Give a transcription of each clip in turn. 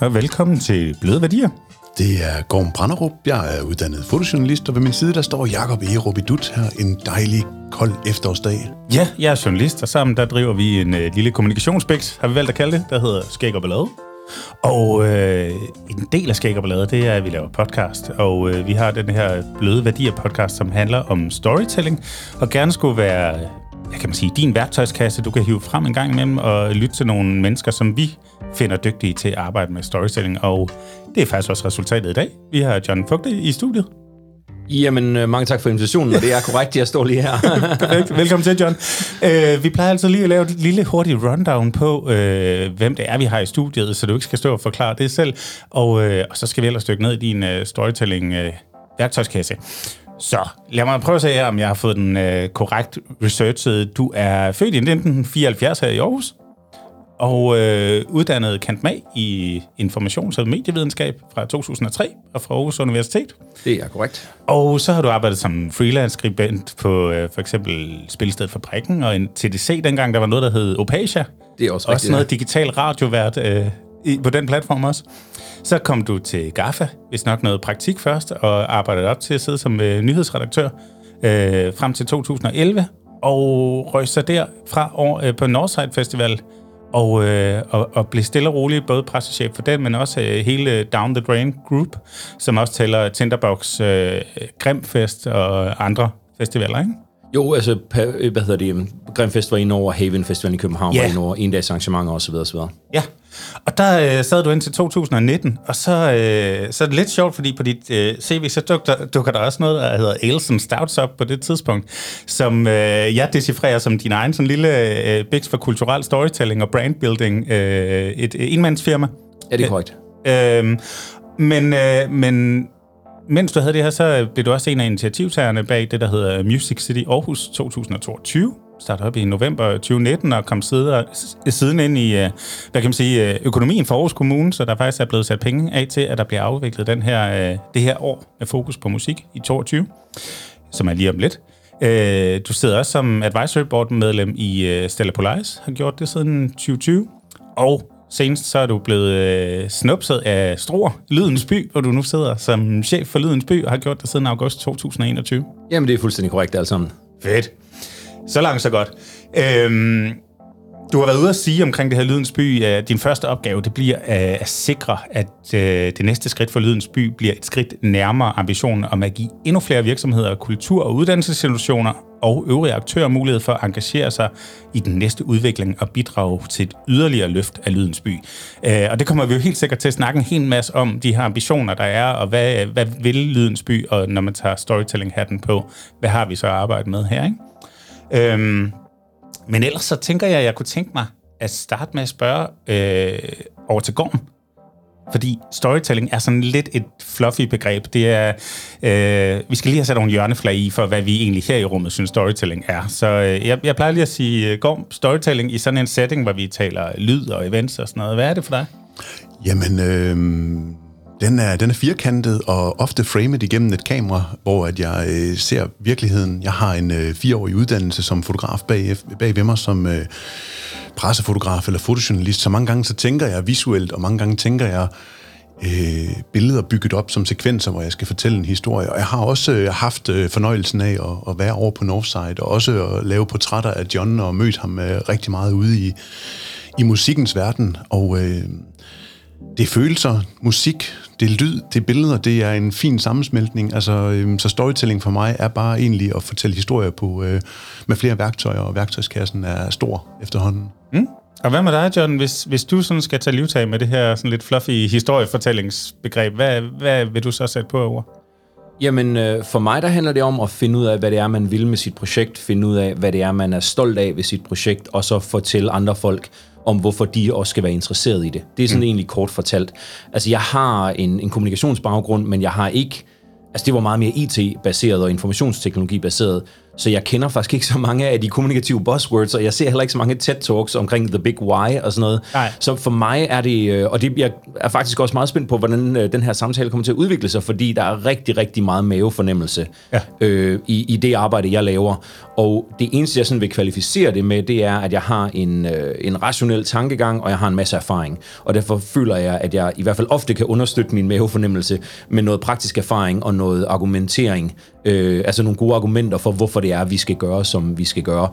og velkommen til Bløde Værdier. Det er Gorm Branderup. Jeg er uddannet fotojournalist, og ved min side der står Jakob Erup i Dut her en dejlig, kold efterårsdag. Ja, jeg er journalist, og sammen der driver vi en øh, lille kommunikationsbæks, har vi valgt at kalde det, der hedder Skæg og Ballade. Og øh, en del af Skæg og Ballade, det er, at vi laver podcast, og øh, vi har den her Bløde Værdier podcast, som handler om storytelling, og gerne skulle være hvad kan man sige, din værktøjskasse, du kan hive frem en gang imellem og lytte til nogle mennesker, som vi finder dygtige til at arbejde med storytelling. Og det er faktisk også resultatet i dag. Vi har John Fugte i studiet. Jamen, øh, mange tak for invitationen, og det er korrekt, jeg står lige her. Velkommen til, John. Uh, vi plejer altid lige at lave et lille hurtigt rundown på, uh, hvem det er, vi har i studiet, så du ikke skal stå og forklare det selv. Og, uh, og så skal vi ellers dykke ned i din uh, storytelling-værktøjskasse. Uh, så lad mig prøve at se her, om jeg har fået den uh, korrekt researchet. Du er født i 1974 her i Aarhus og øh, uddannet kant mag i informations- og medievidenskab fra 2003 og fra Aarhus Universitet. Det er korrekt. Og så har du arbejdet som freelance-skribent på øh, for eksempel Spilsted Fabrikken og en TDC dengang, der var noget, der hed Opasia. Det er også Også rigtigt. noget digital radiovært øh, i, på den platform også. Så kom du til GAFA, hvis nok noget praktik først, og arbejdede op til at sidde som øh, nyhedsredaktør øh, frem til 2011, og røg så derfra over øh, på Northside Festival, og, øh, og, og blev stille og roligt både pressechef for den, men også øh, hele Down the Drain Group, som også tæller Tinderbox, øh, Grimfest og andre festivaler, ikke? Jo, altså, pa- hvad hedder det, Grimfest var inde over, Haven Festival i København Ja. var inde over, en dags arrangementer osv. osv. Ja, og der øh, sad du indtil 2019, og så, øh, så er det lidt sjovt, fordi på dit øh, CV, så dukker, dukker der også noget, der hedder and Stouts op på det tidspunkt, som øh, jeg decifrerer som din egen sådan lille øh, biks for kulturel storytelling og brandbuilding, øh, et øh, enmandsfirma. Ja, det er korrekt. Øh, men, øh, men mens du havde det her, så blev du også en af initiativtagerne bag det, der hedder Music City Aarhus 2022. Startede op i november 2019 og kom siden, siden ind i, øh, hvad kan man sige, øh, økonomien for Aarhus Kommune, så der faktisk er blevet sat penge af til, at der bliver afviklet den her, øh, det her år med fokus på musik i 22, som er lige om lidt. Du sidder også som advisory board medlem i Stella Polaris, har gjort det siden 2020, og Senest så er du blevet øh, snupset af Struer, Lydens By, hvor du nu sidder som chef for Lydens By, og har gjort det siden august 2021. Jamen, det er fuldstændig korrekt alt sammen. Fedt. Så langt, så godt. Øhm, du har været ude at sige omkring det her Lydens By, at din første opgave, det bliver øh, at sikre, at øh, det næste skridt for Lydens By bliver et skridt nærmere ambitionen om at give endnu flere virksomheder, kultur- og uddannelsesinstitutioner og øvrige aktører mulighed for at engagere sig i den næste udvikling og bidrage til et yderligere løft af Lydens By. Øh, og det kommer vi jo helt sikkert til at snakke en hel masse om, de her ambitioner, der er, og hvad, hvad vil Lydens By, og når man tager storytelling-hatten på, hvad har vi så at arbejde med her, ikke? Øhm, men ellers så tænker jeg, at jeg kunne tænke mig at starte med at spørge øh, over til Gorm. Fordi storytelling er sådan lidt et fluffy begreb. Det er, øh, vi skal lige have sat nogle hjørneflag i for, hvad vi egentlig her i rummet synes storytelling er. Så øh, jeg, jeg plejer lige at sige, øh, Gorm, storytelling i sådan en setting, hvor vi taler lyd og events og sådan noget. Hvad er det for dig? Jamen, øh, den, er, den er firkantet og ofte framet igennem et kamera, hvor at jeg øh, ser virkeligheden. Jeg har en øh, fireårig uddannelse som fotograf bag, bag ved mig, som øh, pressefotograf eller fotojournalist. Så mange gange så tænker jeg visuelt, og mange gange tænker jeg øh, billeder bygget op som sekvenser, hvor jeg skal fortælle en historie. Og jeg har også øh, haft øh, fornøjelsen af at, at være over på Northside, og også at lave portrætter af John, og mødt ham øh, rigtig meget ude i, i musikkens verden. Og øh, det er følelser, musik, det er lyd, det er billeder, det er en fin sammensmeltning. Altså, øh, så storytelling for mig er bare egentlig at fortælle historier på, øh, med flere værktøjer, og værktøjskassen er stor efterhånden. Mm. Og hvad med dig, John? Hvis, hvis du sådan skal tage livtag med det her sådan lidt fluffy historiefortællingsbegreb, hvad, hvad vil du så sætte på over? Jamen, øh, for mig der handler det om at finde ud af, hvad det er, man vil med sit projekt, finde ud af, hvad det er, man er stolt af ved sit projekt, og så fortælle andre folk om, hvorfor de også skal være interesseret i det. Det er sådan mm. egentlig kort fortalt. Altså, jeg har en, en kommunikationsbaggrund, men jeg har ikke... Altså, det var meget mere IT-baseret og informationsteknologi-baseret. Så jeg kender faktisk ikke så mange af de kommunikative buzzwords, og jeg ser heller ikke så mange TED-talks omkring The Big Why og sådan noget. Nej. Så for mig er det, øh, og det, jeg er faktisk også meget spændt på, hvordan øh, den her samtale kommer til at udvikle sig, fordi der er rigtig, rigtig meget mavefornemmelse Ja. øh, i, i det arbejde, jeg laver. Og det eneste, jeg sådan vil kvalificere det med, det er, at jeg har en, øh, en rationel tankegang, og jeg har en masse erfaring. Og derfor føler jeg, at jeg i hvert fald ofte kan understøtte min mavefornemmelse med noget praktisk erfaring og noget argumentering. Øh, altså nogle gode argumenter for, hvorfor det er, vi skal gøre, som vi skal gøre.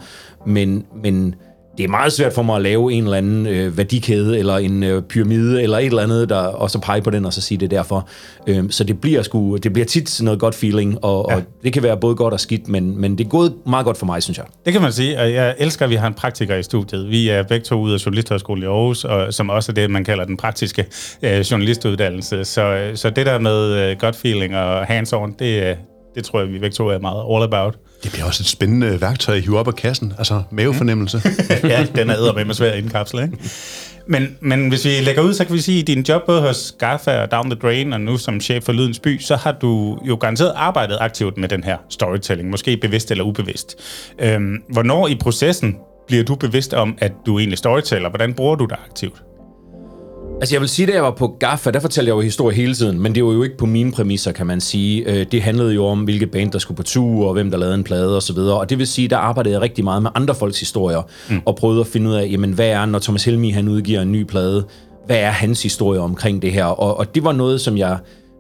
Men, men det er meget svært for mig at lave en eller anden øh, værdikæde, eller en øh, pyramide, eller et eller andet, der, og så pege på den, og så sige det er derfor. Øh, så det bliver, sgu, det bliver tit noget godt feeling, og, ja. og det kan være både godt og skidt, men, men det er gået meget godt for mig, synes jeg. Det kan man sige, og jeg elsker, at vi har en praktiker i studiet. Vi er begge to ude af Journalisthøjskole i Aarhus, og, som også er det, man kalder den praktiske øh, journalistuddannelse. Så, øh, så det der med øh, godt feeling og hands-on, det, øh, det tror jeg, vi begge to er meget all about. Det bliver også et spændende værktøj at hive op af kassen, altså mavefornemmelse. ja, den er med svær at indkapsle, ikke? Men, men hvis vi lægger ud, så kan vi sige, at din job både hos GAFA og Down the Drain, og nu som chef for Lydens By, så har du jo garanteret arbejdet aktivt med den her storytelling, måske bevidst eller ubevidst. Øhm, hvornår i processen bliver du bevidst om, at du egentlig storyteller? Hvordan bruger du det aktivt? Altså jeg vil sige, da jeg var på GAFA, der fortalte jeg jo historie hele tiden, men det var jo ikke på mine præmisser, kan man sige. Øh, Det handlede jo om, hvilke band, der skulle på tur, og hvem der lavede en plade osv. Og det vil sige, der arbejdede jeg rigtig meget med andre folks historier, mm. og prøvede at finde ud af, jamen hvad er, når Thomas Helmi han udgiver en ny plade, hvad er hans historie omkring det her? Og, og det var noget, som jeg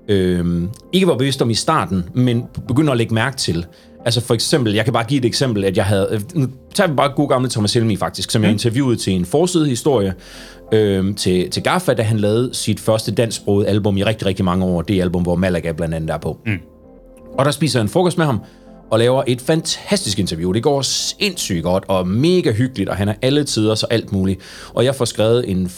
øh, ikke var bevidst om i starten, men begyndte at lægge mærke til. Altså for eksempel, jeg kan bare give et eksempel, at jeg havde... øh, Nu tager vi bare god gamle Thomas Helmi faktisk, som jeg interviewede til en forside historie øh, til, til Gaffa, da han lavede sit første dansksprogede album i rigtig, rigtig mange år. Det album, hvor Malaga blandt andet er på. Mm. Og der spiser jeg en frokost med ham, og laver et fantastisk interview. Det går sindssygt godt, og mega hyggeligt, og han er alle tider så alt muligt. Og jeg får skrevet en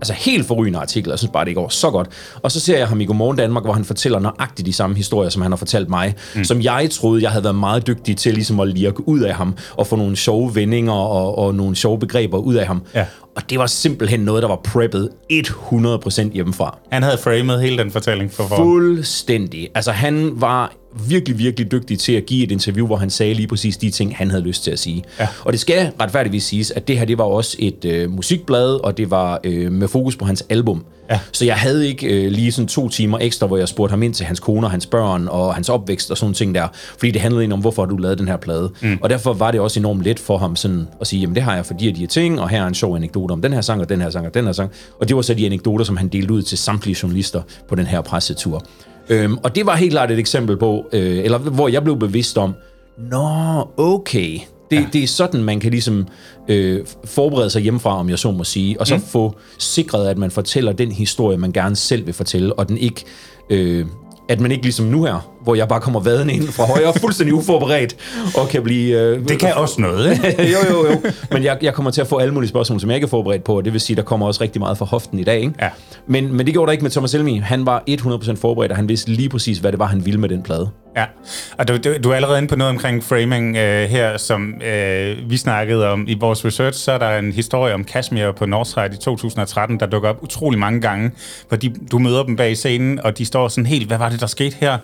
altså helt forrygende artikel, jeg synes bare, det går så godt. Og så ser jeg ham i Godmorgen Danmark, hvor han fortæller nøjagtigt de samme historier, som han har fortalt mig, mm. som jeg troede, jeg havde været meget dygtig til ligesom at lirke ud af ham, og få nogle sjove vendinger og, og nogle sjove begreber ud af ham. Ja. Og det var simpelthen noget, der var preppet 100% hjemmefra. Han havde framet hele den fortælling for form. Fuldstændig. Altså han var virkelig, virkelig dygtig til at give et interview, hvor han sagde lige præcis de ting, han havde lyst til at sige. Ja. Og det skal retfærdigvis siges, at det her, det var også et øh, musikblad, og det var øh, med fokus på hans album. Ja. Så jeg havde ikke øh, lige sådan to timer ekstra, hvor jeg spurgte ham ind til hans kone og hans børn og hans opvækst og sådan ting der. Fordi det handlede egentlig om, hvorfor du lavet den her plade. Mm. Og derfor var det også enormt let for ham sådan at sige, jamen det har jeg for de og de her ting, og her er en sjov anekdote om den her sang og den her sang og den her sang. Og det var så de anekdoter, som han delte ud til samtlige journalister på den her pressetur. Øhm, og det var helt klart et eksempel på, øh, eller hvor jeg blev bevidst om, nå, okay, det, ja. det er sådan, man kan ligesom øh, forberede sig hjemmefra, om jeg så må sige, og så mm. få sikret, at man fortæller den historie, man gerne selv vil fortælle, og den ikke... Øh, at man ikke ligesom nu her, hvor jeg bare kommer vaden ind fra højre, fuldstændig uforberedt, og kan blive... Øh, Det kan også noget, ikke? jo, jo, jo. Men jeg, jeg kommer til at få alle mulige spørgsmål, som jeg ikke er forberedt på, og det vil sige, der kommer også rigtig meget fra hoften i dag. Ikke? Ja. Men, men det gjorde der ikke med Thomas Helmi. Han var 100% forberedt, og han vidste lige præcis, hvad det var, han ville med den plade. Ja, og du, du, du er allerede inde på noget omkring framing øh, her, som øh, vi snakkede om i vores research. Så er der en historie om Kashmir på Northside i 2013, der dukker op utrolig mange gange, hvor de, du møder dem bag scenen, og de står sådan helt, hvad var det, der skete her?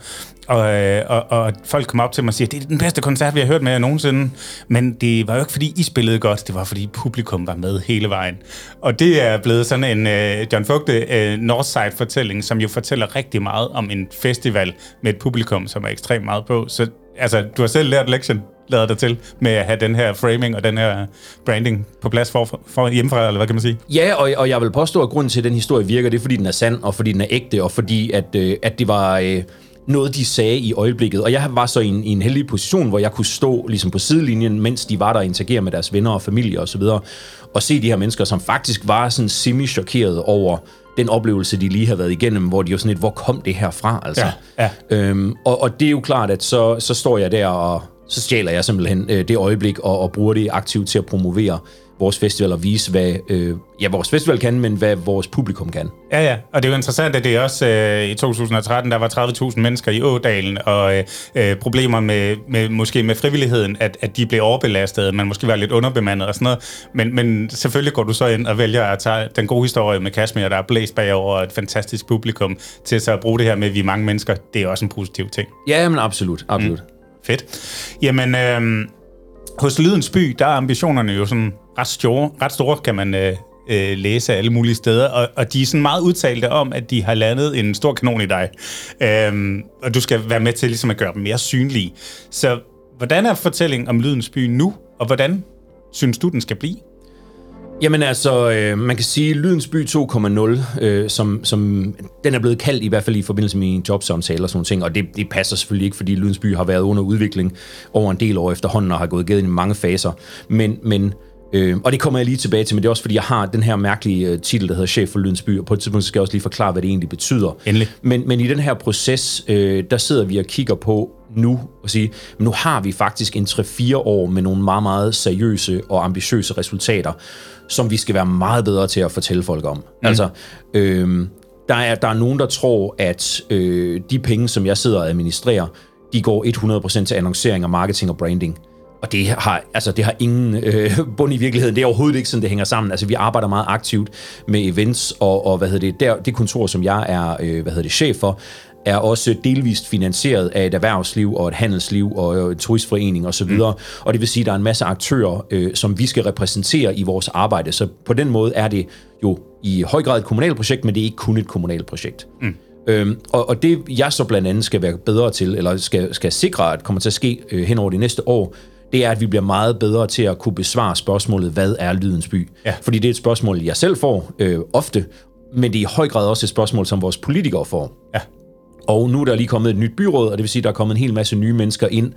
Og, øh, og, og folk kommer op til mig og siger, det er den bedste koncert, vi har hørt med jer nogensinde. Men det var jo ikke, fordi I spillede godt, det var, fordi publikum var med hele vejen. Og det er blevet sådan en øh, John Fugte øh, Northside-fortælling, som jo fortæller rigtig meget om en festival med et publikum, som er ekstremt meget på. Så altså, du har selv lært lektion, lader dig til, med at have den her framing og den her branding på plads for, for hjemmefra, eller hvad kan man sige? Ja, og, og jeg vil påstå, at grunden til, at den historie virker, det er, fordi den er sand, og fordi den er ægte, og fordi, at, øh, at det var... Øh, noget, de sagde i øjeblikket. Og jeg var så i en, i en heldig position, hvor jeg kunne stå ligesom på sidelinjen, mens de var der og interagere med deres venner og familie osv., og, og se de her mennesker, som faktisk var sådan semi-chokeret over den oplevelse, de lige havde været igennem, hvor de jo sådan lidt, hvor kom det her fra? Altså. Ja, ja. Øhm, og, og det er jo klart, at så, så står jeg der, og så stjæler jeg simpelthen øh, det øjeblik, og, og bruger det aktivt til at promovere vores festival og vise, hvad øh, ja, vores festival kan, men hvad vores publikum kan. Ja, ja, og det er jo interessant, at det er også øh, i 2013, der var 30.000 mennesker i Ådalen, og øh, øh, problemer med, med, måske med frivilligheden, at, at de blev overbelastet, man måske var lidt underbemandet og sådan noget. Men, men selvfølgelig går du så ind og vælger at tage den gode historie med Kashmir, der er blæst bagover et fantastisk publikum, til så at bruge det her med, at vi er mange mennesker. Det er også en positiv ting. Ja, men absolut, absolut. Mm. Fedt. Jamen, øh, hos Lydens By, der er ambitionerne jo sådan ret store, ret store kan man øh, øh, læse alle mulige steder, og, og de er sådan meget udtalte om, at de har landet en stor kanon i dig, øhm, og du skal være med til ligesom at gøre dem mere synlige. Så hvordan er fortællingen om Lydens By nu, og hvordan synes du, den skal blive? Jamen altså, øh, man kan sige, Lydens By 2.0, øh, som, som den er blevet kaldt i hvert fald i forbindelse med en jobsamtale og sådan ting, og det, det passer selvfølgelig ikke, fordi Lydens By har været under udvikling over en del år efterhånden og har gået igennem mange faser. Men, men Øh, og det kommer jeg lige tilbage til, men det er også fordi, jeg har den her mærkelige øh, titel, der hedder Chef for Lydens By, og på et tidspunkt skal jeg også lige forklare, hvad det egentlig betyder. Endelig. Men, men i den her proces, øh, der sidder vi og kigger på nu, og sige, men nu har vi faktisk en 3-4 år med nogle meget, meget seriøse og ambitiøse resultater, som vi skal være meget bedre til at fortælle folk om. Mm. Altså, øh, der, er, der er nogen, der tror, at øh, de penge, som jeg sidder og administrerer, de går 100% til annoncering og marketing og branding. Og det har, altså, det har ingen øh, bund i virkeligheden. Det er overhovedet ikke sådan, det hænger sammen. Altså, vi arbejder meget aktivt med events, og, og hvad hedder det, der, det kontor, som jeg er øh, hvad hedder det, chef for, er også delvist finansieret af et erhvervsliv og et handelsliv og en turistforening osv. Mm. Og det vil sige, at der er en masse aktører, øh, som vi skal repræsentere i vores arbejde. Så på den måde er det jo i høj grad et kommunalt projekt, men det er ikke kun et kommunalt projekt. Mm. Øhm, og, og det jeg så blandt andet skal være bedre til, eller skal, skal sikre, at kommer til at ske øh, hen over de næste år, det er, at vi bliver meget bedre til at kunne besvare spørgsmålet, hvad er lydens by? Ja. Fordi det er et spørgsmål, jeg selv får øh, ofte, men det er i høj grad også et spørgsmål, som vores politikere får. Ja. Og nu er der lige kommet et nyt byråd, og det vil sige, at der er kommet en hel masse nye mennesker ind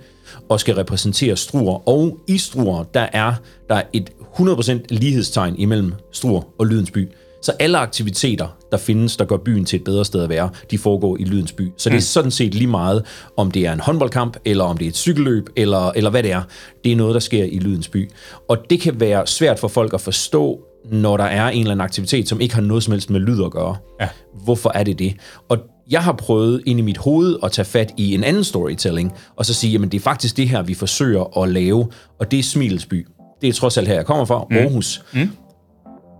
og skal repræsentere Struer. Og i Struer, der er der er et 100% lighedstegn imellem Struer og Lydens by. Så alle aktiviteter, der findes, der gør byen til et bedre sted at være, de foregår i Lydens by. Så det er sådan set lige meget, om det er en håndboldkamp, eller om det er et cykelløb, eller, eller hvad det er. Det er noget, der sker i Lydens by. Og det kan være svært for folk at forstå, når der er en eller anden aktivitet, som ikke har noget som helst med lyd at gøre. Ja. Hvorfor er det det? Og jeg har prøvet ind i mit hoved at tage fat i en anden storytelling, og så sige, jamen det er faktisk det her, vi forsøger at lave, og det er Smilesby. Det er trods alt her, jeg kommer fra, mm. Aarhus. Mm.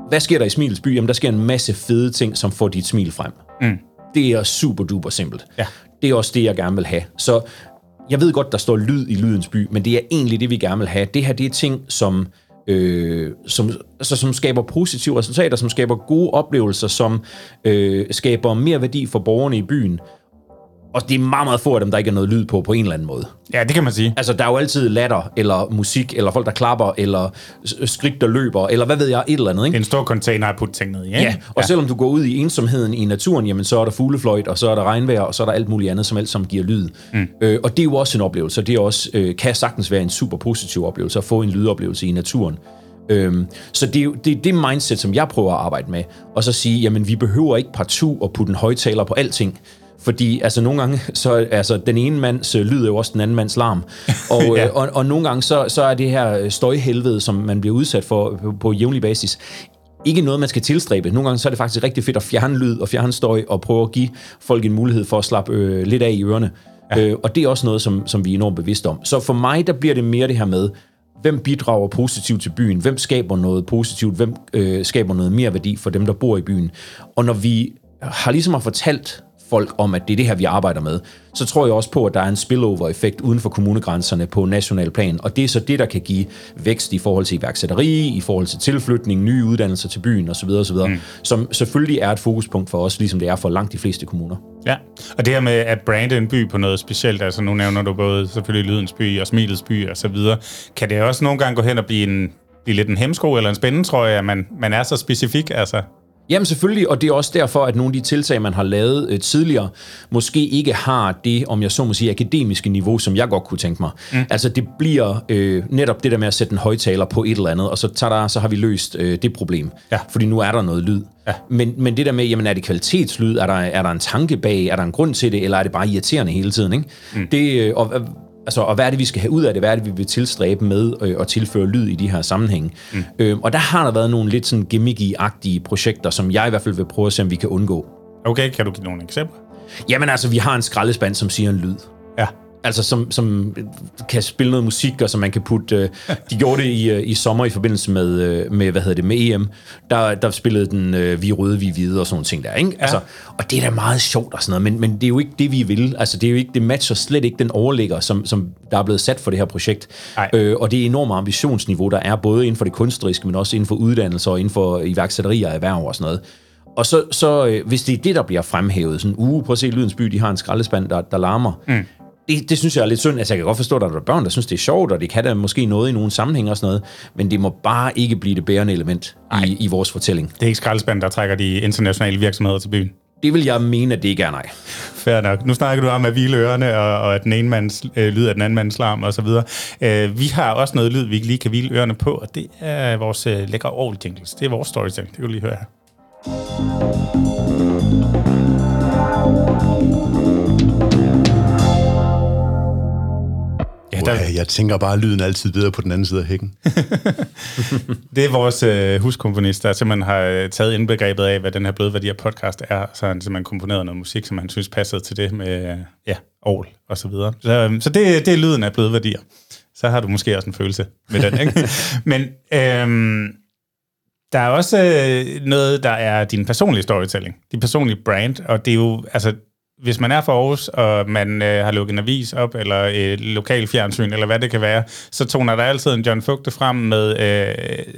Hvad sker der i Smilets by? Jamen, der sker en masse fede ting, som får dit smil frem. Mm. Det er super duper simpelt. Ja. Det er også det, jeg gerne vil have. Så jeg ved godt, der står lyd i lydens by, men det er egentlig det, vi gerne vil have. Det her, det er ting, som, øh, som, altså, som skaber positive resultater, som skaber gode oplevelser, som øh, skaber mere værdi for borgerne i byen, og det er meget, meget få af dem, der ikke er noget lyd på, på en eller anden måde. Ja, det kan man sige. Altså, der er jo altid latter, eller musik, eller folk, der klapper, eller skrig, der løber, eller hvad ved jeg, et eller andet, ikke? En stor container at putte ting ned i, ikke? Ja, og ja. selvom du går ud i ensomheden i naturen, jamen, så er der fuglefløjt, og så er der regnvejr, og så er der alt muligt andet, som alt som giver lyd. Mm. Øh, og det er jo også en oplevelse, det er også, øh, kan sagtens være en super positiv oplevelse, at få en lydoplevelse i naturen. Øhm, så det er det, det mindset, som jeg prøver at arbejde med, og så sige, jamen vi behøver ikke partout at putte en højtaler på alting. Fordi altså, nogle gange, så altså, den ene mands øh, lyd er jo også den anden mands larm. Og, ja. øh, og, og nogle gange, så, så er det her støjhelvede, som man bliver udsat for på, på jævnlig basis, ikke noget, man skal tilstræbe. Nogle gange så er det faktisk rigtig fedt at fjerne lyd og fjerne støj og prøve at give folk en mulighed for at slappe øh, lidt af i ørerne. Ja. Øh, og det er også noget, som, som vi er enormt bevidste om. Så for mig, der bliver det mere det her med, hvem bidrager positivt til byen? Hvem skaber noget positivt? Hvem øh, skaber noget mere værdi for dem, der bor i byen? Og når vi har ligesom har fortalt folk om, at det er det her, vi arbejder med, så tror jeg også på, at der er en spillover-effekt uden for kommunegrænserne på national plan, og det er så det, der kan give vækst i forhold til iværksætteri, i forhold til tilflytning, nye uddannelser til byen osv., osv. Mm. som selvfølgelig er et fokuspunkt for os, ligesom det er for langt de fleste kommuner. Ja, og det her med at brande en by på noget specielt, altså nu nævner du både selvfølgelig Lydens by og Smilets by og så videre, kan det også nogle gange gå hen og blive en blive lidt en hemsko eller en spændetrøje, at man, man er så specifik, altså Jamen selvfølgelig, og det er også derfor, at nogle af de tiltag, man har lavet øh, tidligere, måske ikke har det, om jeg så må sige, akademiske niveau, som jeg godt kunne tænke mig. Mm. Altså det bliver øh, netop det der med at sætte en højtaler på et eller andet, og så, tager så har vi løst øh, det problem. Ja. Fordi nu er der noget lyd. Ja. Men, men det der med, jamen er det kvalitetslyd? Er der, er der en tanke bag? Er der en grund til det? Eller er det bare irriterende hele tiden? Ikke? Mm. Det, øh, og, Altså, og hvad er det, vi skal have ud af det? Hvad er det, vi vil tilstræbe med øh, at tilføre lyd i de her sammenhænge? Mm. Øh, og der har der været nogle lidt sådan gimmicky-agtige projekter, som jeg i hvert fald vil prøve at se, om vi kan undgå. Okay, kan du give nogle eksempler? Jamen altså, vi har en skraldespand, som siger en lyd. Ja. Altså, som, som kan spille noget musik, og som man kan putte... Øh, de gjorde det i, øh, i sommer i forbindelse med, øh, med, hvad hedder det, med EM. Der, der spillede den øh, Vi røde, vi hvide og sådan nogle ting der, ikke? Ja. Altså, og det er da meget sjovt og sådan noget, men, men det er jo ikke det, vi vil. Altså, det er jo ikke, det matcher slet ikke den overligger, som, som der er blevet sat for det her projekt. Øh, og det er enormt ambitionsniveau, der er både inden for det kunstneriske, men også inden for uddannelse og inden for iværksætterier og erhverv og sådan noget. Og så, så øh, hvis det er det, der bliver fremhævet, sådan, uh, prøv at se Lydens By, de har en skraldespand, der, der larmer. Mm. Det, det synes jeg er lidt synd. Altså, jeg kan godt forstå, at der er børn, der synes, det er sjovt, og det kan da måske noget i nogle sammenhæng og sådan noget, men det må bare ikke blive det bærende element i, i vores fortælling. Det er ikke skraldespand, der trækker de internationale virksomheder til byen. Det vil jeg mene, at det ikke er nej. Fair nok. Nu snakker du om at hvile ørerne, og, og at den ene mands øh, lyd af den anden mands larm, og så videre. Øh, vi har også noget lyd, vi lige kan hvile ørerne på, og det er vores øh, lækre Aarhus. Det er vores storytelling. Det kan du lige høre her. Der... Jeg tænker bare, lyden altid videre på den anden side af hækken. det er vores øh, huskomponist, der simpelthen har øh, taget indbegrebet af, hvad den her blødværdi af podcast er, så har han simpelthen komponeret noget musik, som han synes passede til det med øh, ja, Aarhus og så videre. Så, øh, så det, det er lyden af blødværdier. Så har du måske også en følelse med den, ikke? Men øh, der er også øh, noget, der er din personlige storytelling, din personlige brand, og det er jo, altså, hvis man er fra Aarhus, og man øh, har lukket en avis op, eller et lokal fjernsyn, eller hvad det kan være, så toner der altid en John Fugte frem med øh,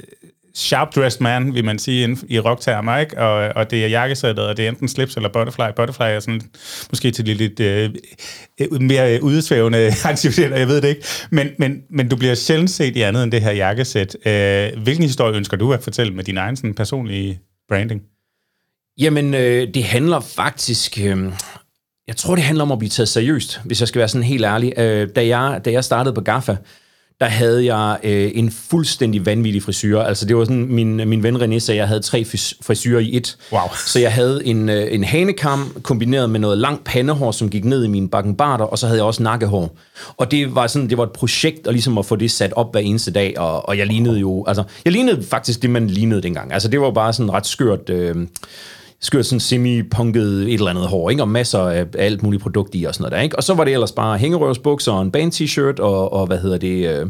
sharp-dressed man, vil man sige, i rocktermer, ikke? Og, og det er jakkesættet, og det er enten slips eller butterfly. Butterfly er sådan, måske til lidt, lidt øh, øh mere øh, udsvævende aktiviteter, jeg ved det ikke. Men, men, men du bliver sjældent set i andet end det her jakkesæt. Øh, hvilken historie ønsker du at fortælle med din egen sådan, personlige branding? Jamen, øh, det handler faktisk... Øh, jeg tror, det handler om at blive taget seriøst, hvis jeg skal være sådan helt ærlig. Øh, da, jeg, da jeg startede på GAFA, der havde jeg øh, en fuldstændig vanvittig frisyr. Altså det var sådan, min, min ven René sagde, at jeg havde tre frisyrer i et. Wow. Så jeg havde en, øh, en hanekam kombineret med noget langt pandehår, som gik ned i mine bakkenbarter, og så havde jeg også nakkehår. Og det var sådan, det var et projekt at, ligesom at få det sat op hver eneste dag, og, og jeg lignede jo, altså, jeg lignede faktisk det, man lignede dengang. Altså det var bare sådan ret skørt... Øh, skørt sådan semi-punket et eller andet hår, ikke? og masser af alt muligt produkt i og sådan noget der. Ikke? Og så var det ellers bare hængerøvsbukser og en band-t-shirt og, og hvad hedder det, øh,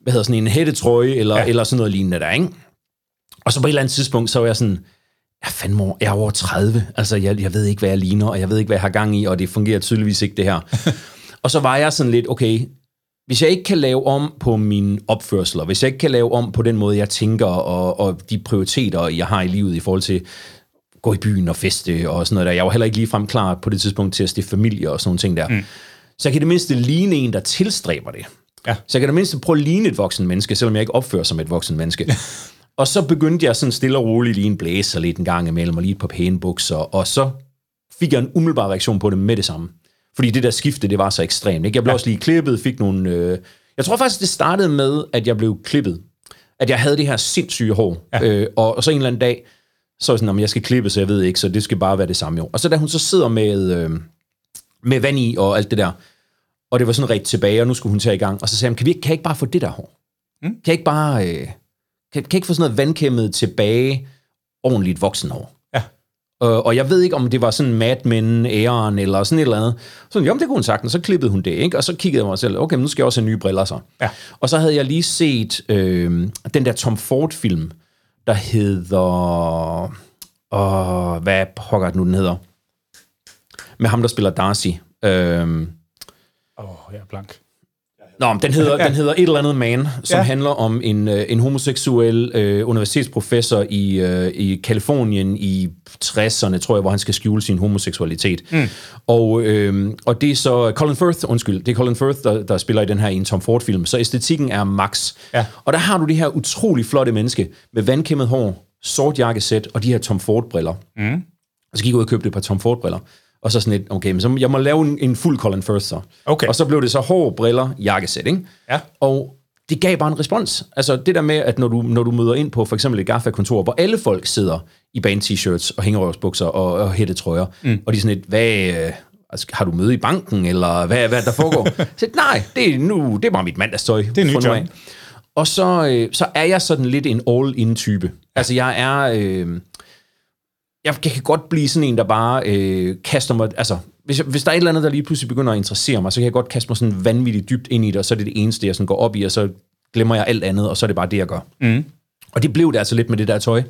hvad hedder sådan en hættetrøje eller, ja. eller sådan noget lignende der. Ikke? Og så på et eller andet tidspunkt, så var jeg sådan, jeg er fandme jeg er over 30, altså jeg, jeg ved ikke, hvad jeg ligner, og jeg ved ikke, hvad jeg har gang i, og det fungerer tydeligvis ikke det her. og så var jeg sådan lidt, okay, hvis jeg ikke kan lave om på mine opførsler, hvis jeg ikke kan lave om på den måde, jeg tænker, og, og de prioriteter, jeg har i livet i forhold til gå i byen og feste og sådan noget der. Jeg var heller ikke ligefrem klar på det tidspunkt til at stifte familie og sådan nogle ting der. Mm. Så jeg kan det mindste ligne en, der tilstræber det. Ja. Så jeg kan det mindste prøve at ligne et voksen menneske, selvom jeg ikke opfører som et voksen menneske. og så begyndte jeg sådan stille og roligt lige en blæser lidt en gang imellem, og lige et par pæne bukser, og så fik jeg en umiddelbar reaktion på det med det samme. Fordi det der skifte, det var så ekstremt. Ikke? Jeg blev ja. også lige klippet, fik nogle... Øh... Jeg tror faktisk, det startede med, at jeg blev klippet. At jeg havde det her sindssyge hår. Ja. Øh, og, og så en eller anden dag, så er sådan, at jeg skal klippe, så jeg ved ikke, så det skal bare være det samme jo. Og så da hun så sidder med, øh, med vand i og alt det der, og det var sådan rigtig tilbage, og nu skulle hun tage i gang, og så sagde hun, kan, vi, kan jeg ikke bare få det der hår? Mm? Kan jeg ikke bare, øh, kan, kan jeg ikke få sådan noget vandkæmmet tilbage, ordentligt voksenhår? Ja. Øh, og jeg ved ikke, om det var sådan Mad Men, æren, eller sådan et eller andet. Så jo, det kunne hun sagt, og så klippede hun det, ikke? Og så kiggede jeg mig selv, okay, nu skal jeg også have nye briller så. Ja. Og så havde jeg lige set øh, den der Tom Ford-film, der hedder... Og hvad pokker nu den hedder? Med ham, der spiller Darcy. Øhm, Åh, oh, jeg er blank. Nå, den hedder, den hedder Et eller andet Man, som ja. handler om en, øh, en homoseksuel øh, universitetsprofessor i, øh, i Kalifornien i 60'erne, tror jeg, hvor han skal skjule sin homoseksualitet. Mm. Og, øh, og det er så Colin Firth, undskyld, det er Colin Firth, der, der spiller i den her en Tom Ford-film, så æstetikken er max. Ja. Og der har du det her utrolig flotte menneske med vandkæmmet hår, sort jakkesæt og de her Tom Ford-briller. Mm. Og så gik jeg ud og købte et par Tom Ford-briller. Og så sådan lidt, okay, men så jeg må lave en, en fuld Colin Firth så. Okay. Og så blev det så hår, briller, jakkesæt, ikke? Ja. Og det gav bare en respons. Altså det der med, at når du, når du møder ind på for eksempel et GAFA-kontor, hvor alle folk sidder i band-t-shirts og hængerøvsbukser og, og hættetrøjer, mm. og de er sådan lidt, hvad, øh, altså, har du møde i banken, eller hvad, hvad der foregår? så nej, det er, nu, det er bare mit mandagstøj. Det er nyt job. Og så, øh, så er jeg sådan lidt en all-in-type. Altså jeg er... Øh, jeg kan godt blive sådan en, der bare øh, kaster mig... Altså, hvis, jeg, hvis der er et eller andet, der lige pludselig begynder at interessere mig, så kan jeg godt kaste mig sådan vanvittigt dybt ind i det, og så er det det eneste, jeg sådan går op i, og så glemmer jeg alt andet, og så er det bare det, jeg gør. Mm. Og det blev det altså lidt med det der tøj,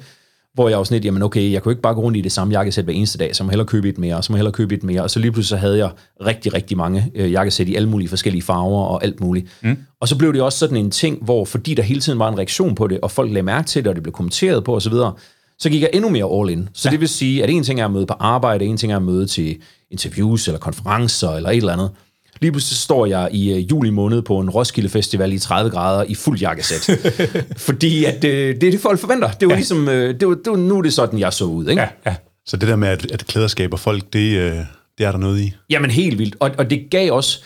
hvor jeg var sådan lidt, jamen okay, jeg kunne ikke bare gå rundt i det samme jakkesæt hver eneste dag, så må hellere købe et mere, og så må hellere købe et mere, og så lige pludselig så havde jeg rigtig, rigtig mange øh, jakkesæt i alle mulige forskellige farver og alt muligt. Mm. Og så blev det også sådan en ting, hvor fordi der hele tiden var en reaktion på det, og folk lagde mærke til det, og det blev kommenteret på osv., så gik jeg endnu mere all in. Så ja. det vil sige, at en ting er at møde på arbejde, en ting er at møde til interviews eller konferencer eller et eller andet. Lige pludselig står jeg i uh, juli måned på en Roskilde Festival i 30 grader i fuld jakkesæt. Fordi at, uh, det er det, folk forventer. Det var ja. ligesom, uh, det var, det var, nu er det sådan, jeg så ud. Ikke? Ja, ja. Så det der med, at, at klæder skaber folk, det, uh, det er der noget i? Jamen helt vildt. Og, og det gav også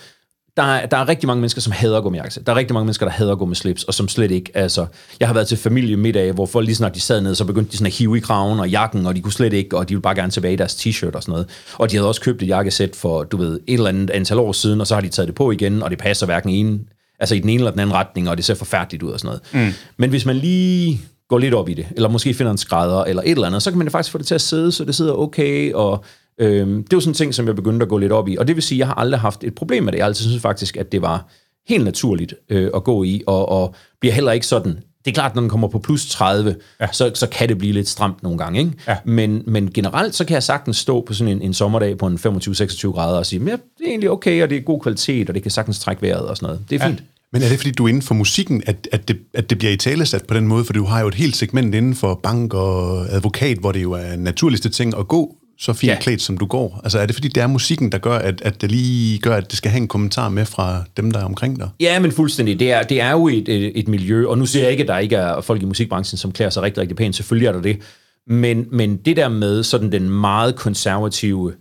der er, der er rigtig mange mennesker, som hader at gå med jakkesæt. Der er rigtig mange mennesker, der hader at gå med slips, og som slet ikke, altså... Jeg har været til familiemiddag, hvor folk lige snart de sad ned, så begyndte de sådan at hive i kraven og jakken, og de kunne slet ikke, og de ville bare gerne tilbage i deres t-shirt og sådan noget. Og de havde også købt et jakkesæt for, du ved, et eller andet antal år siden, og så har de taget det på igen, og det passer hverken en, altså i den ene eller den anden retning, og det ser forfærdeligt ud og sådan noget. Mm. Men hvis man lige går lidt op i det, eller måske finder en skrædder, eller et eller andet, så kan man faktisk få det til at sidde, så det sidder okay, og Øhm, det var sådan en ting, som jeg begyndte at gå lidt op i. Og det vil sige, at jeg har aldrig haft et problem med det. Jeg altid synes faktisk, at det var helt naturligt øh, at gå i, og, og bliver heller ikke sådan... Det er klart, når den kommer på plus 30, ja. så, så kan det blive lidt stramt nogle gange. Ikke? Ja. Men, men generelt, så kan jeg sagtens stå på sådan en, en sommerdag på en 25-26 grader og sige, ja, det er egentlig okay, og det er god kvalitet, og det kan sagtens trække vejret og sådan noget. Det er ja. fint. Men er det, fordi du er inden for musikken, at, at, det, at det bliver i talesat på den måde? For du har jo et helt segment inden for bank og advokat, hvor det jo er naturligste ting at gå så fint ja. klædt, som du går? Altså er det fordi, det er musikken, der gør, at, at det lige gør, at det skal have en kommentar med fra dem, der er omkring dig? Ja, men fuldstændig. Det er, det er jo et, et, et miljø, og nu siger jeg ikke, at der ikke er folk i musikbranchen, som klæder sig rigtig, rigtig pænt. Selvfølgelig er der det. Men, men det der med sådan den meget konservative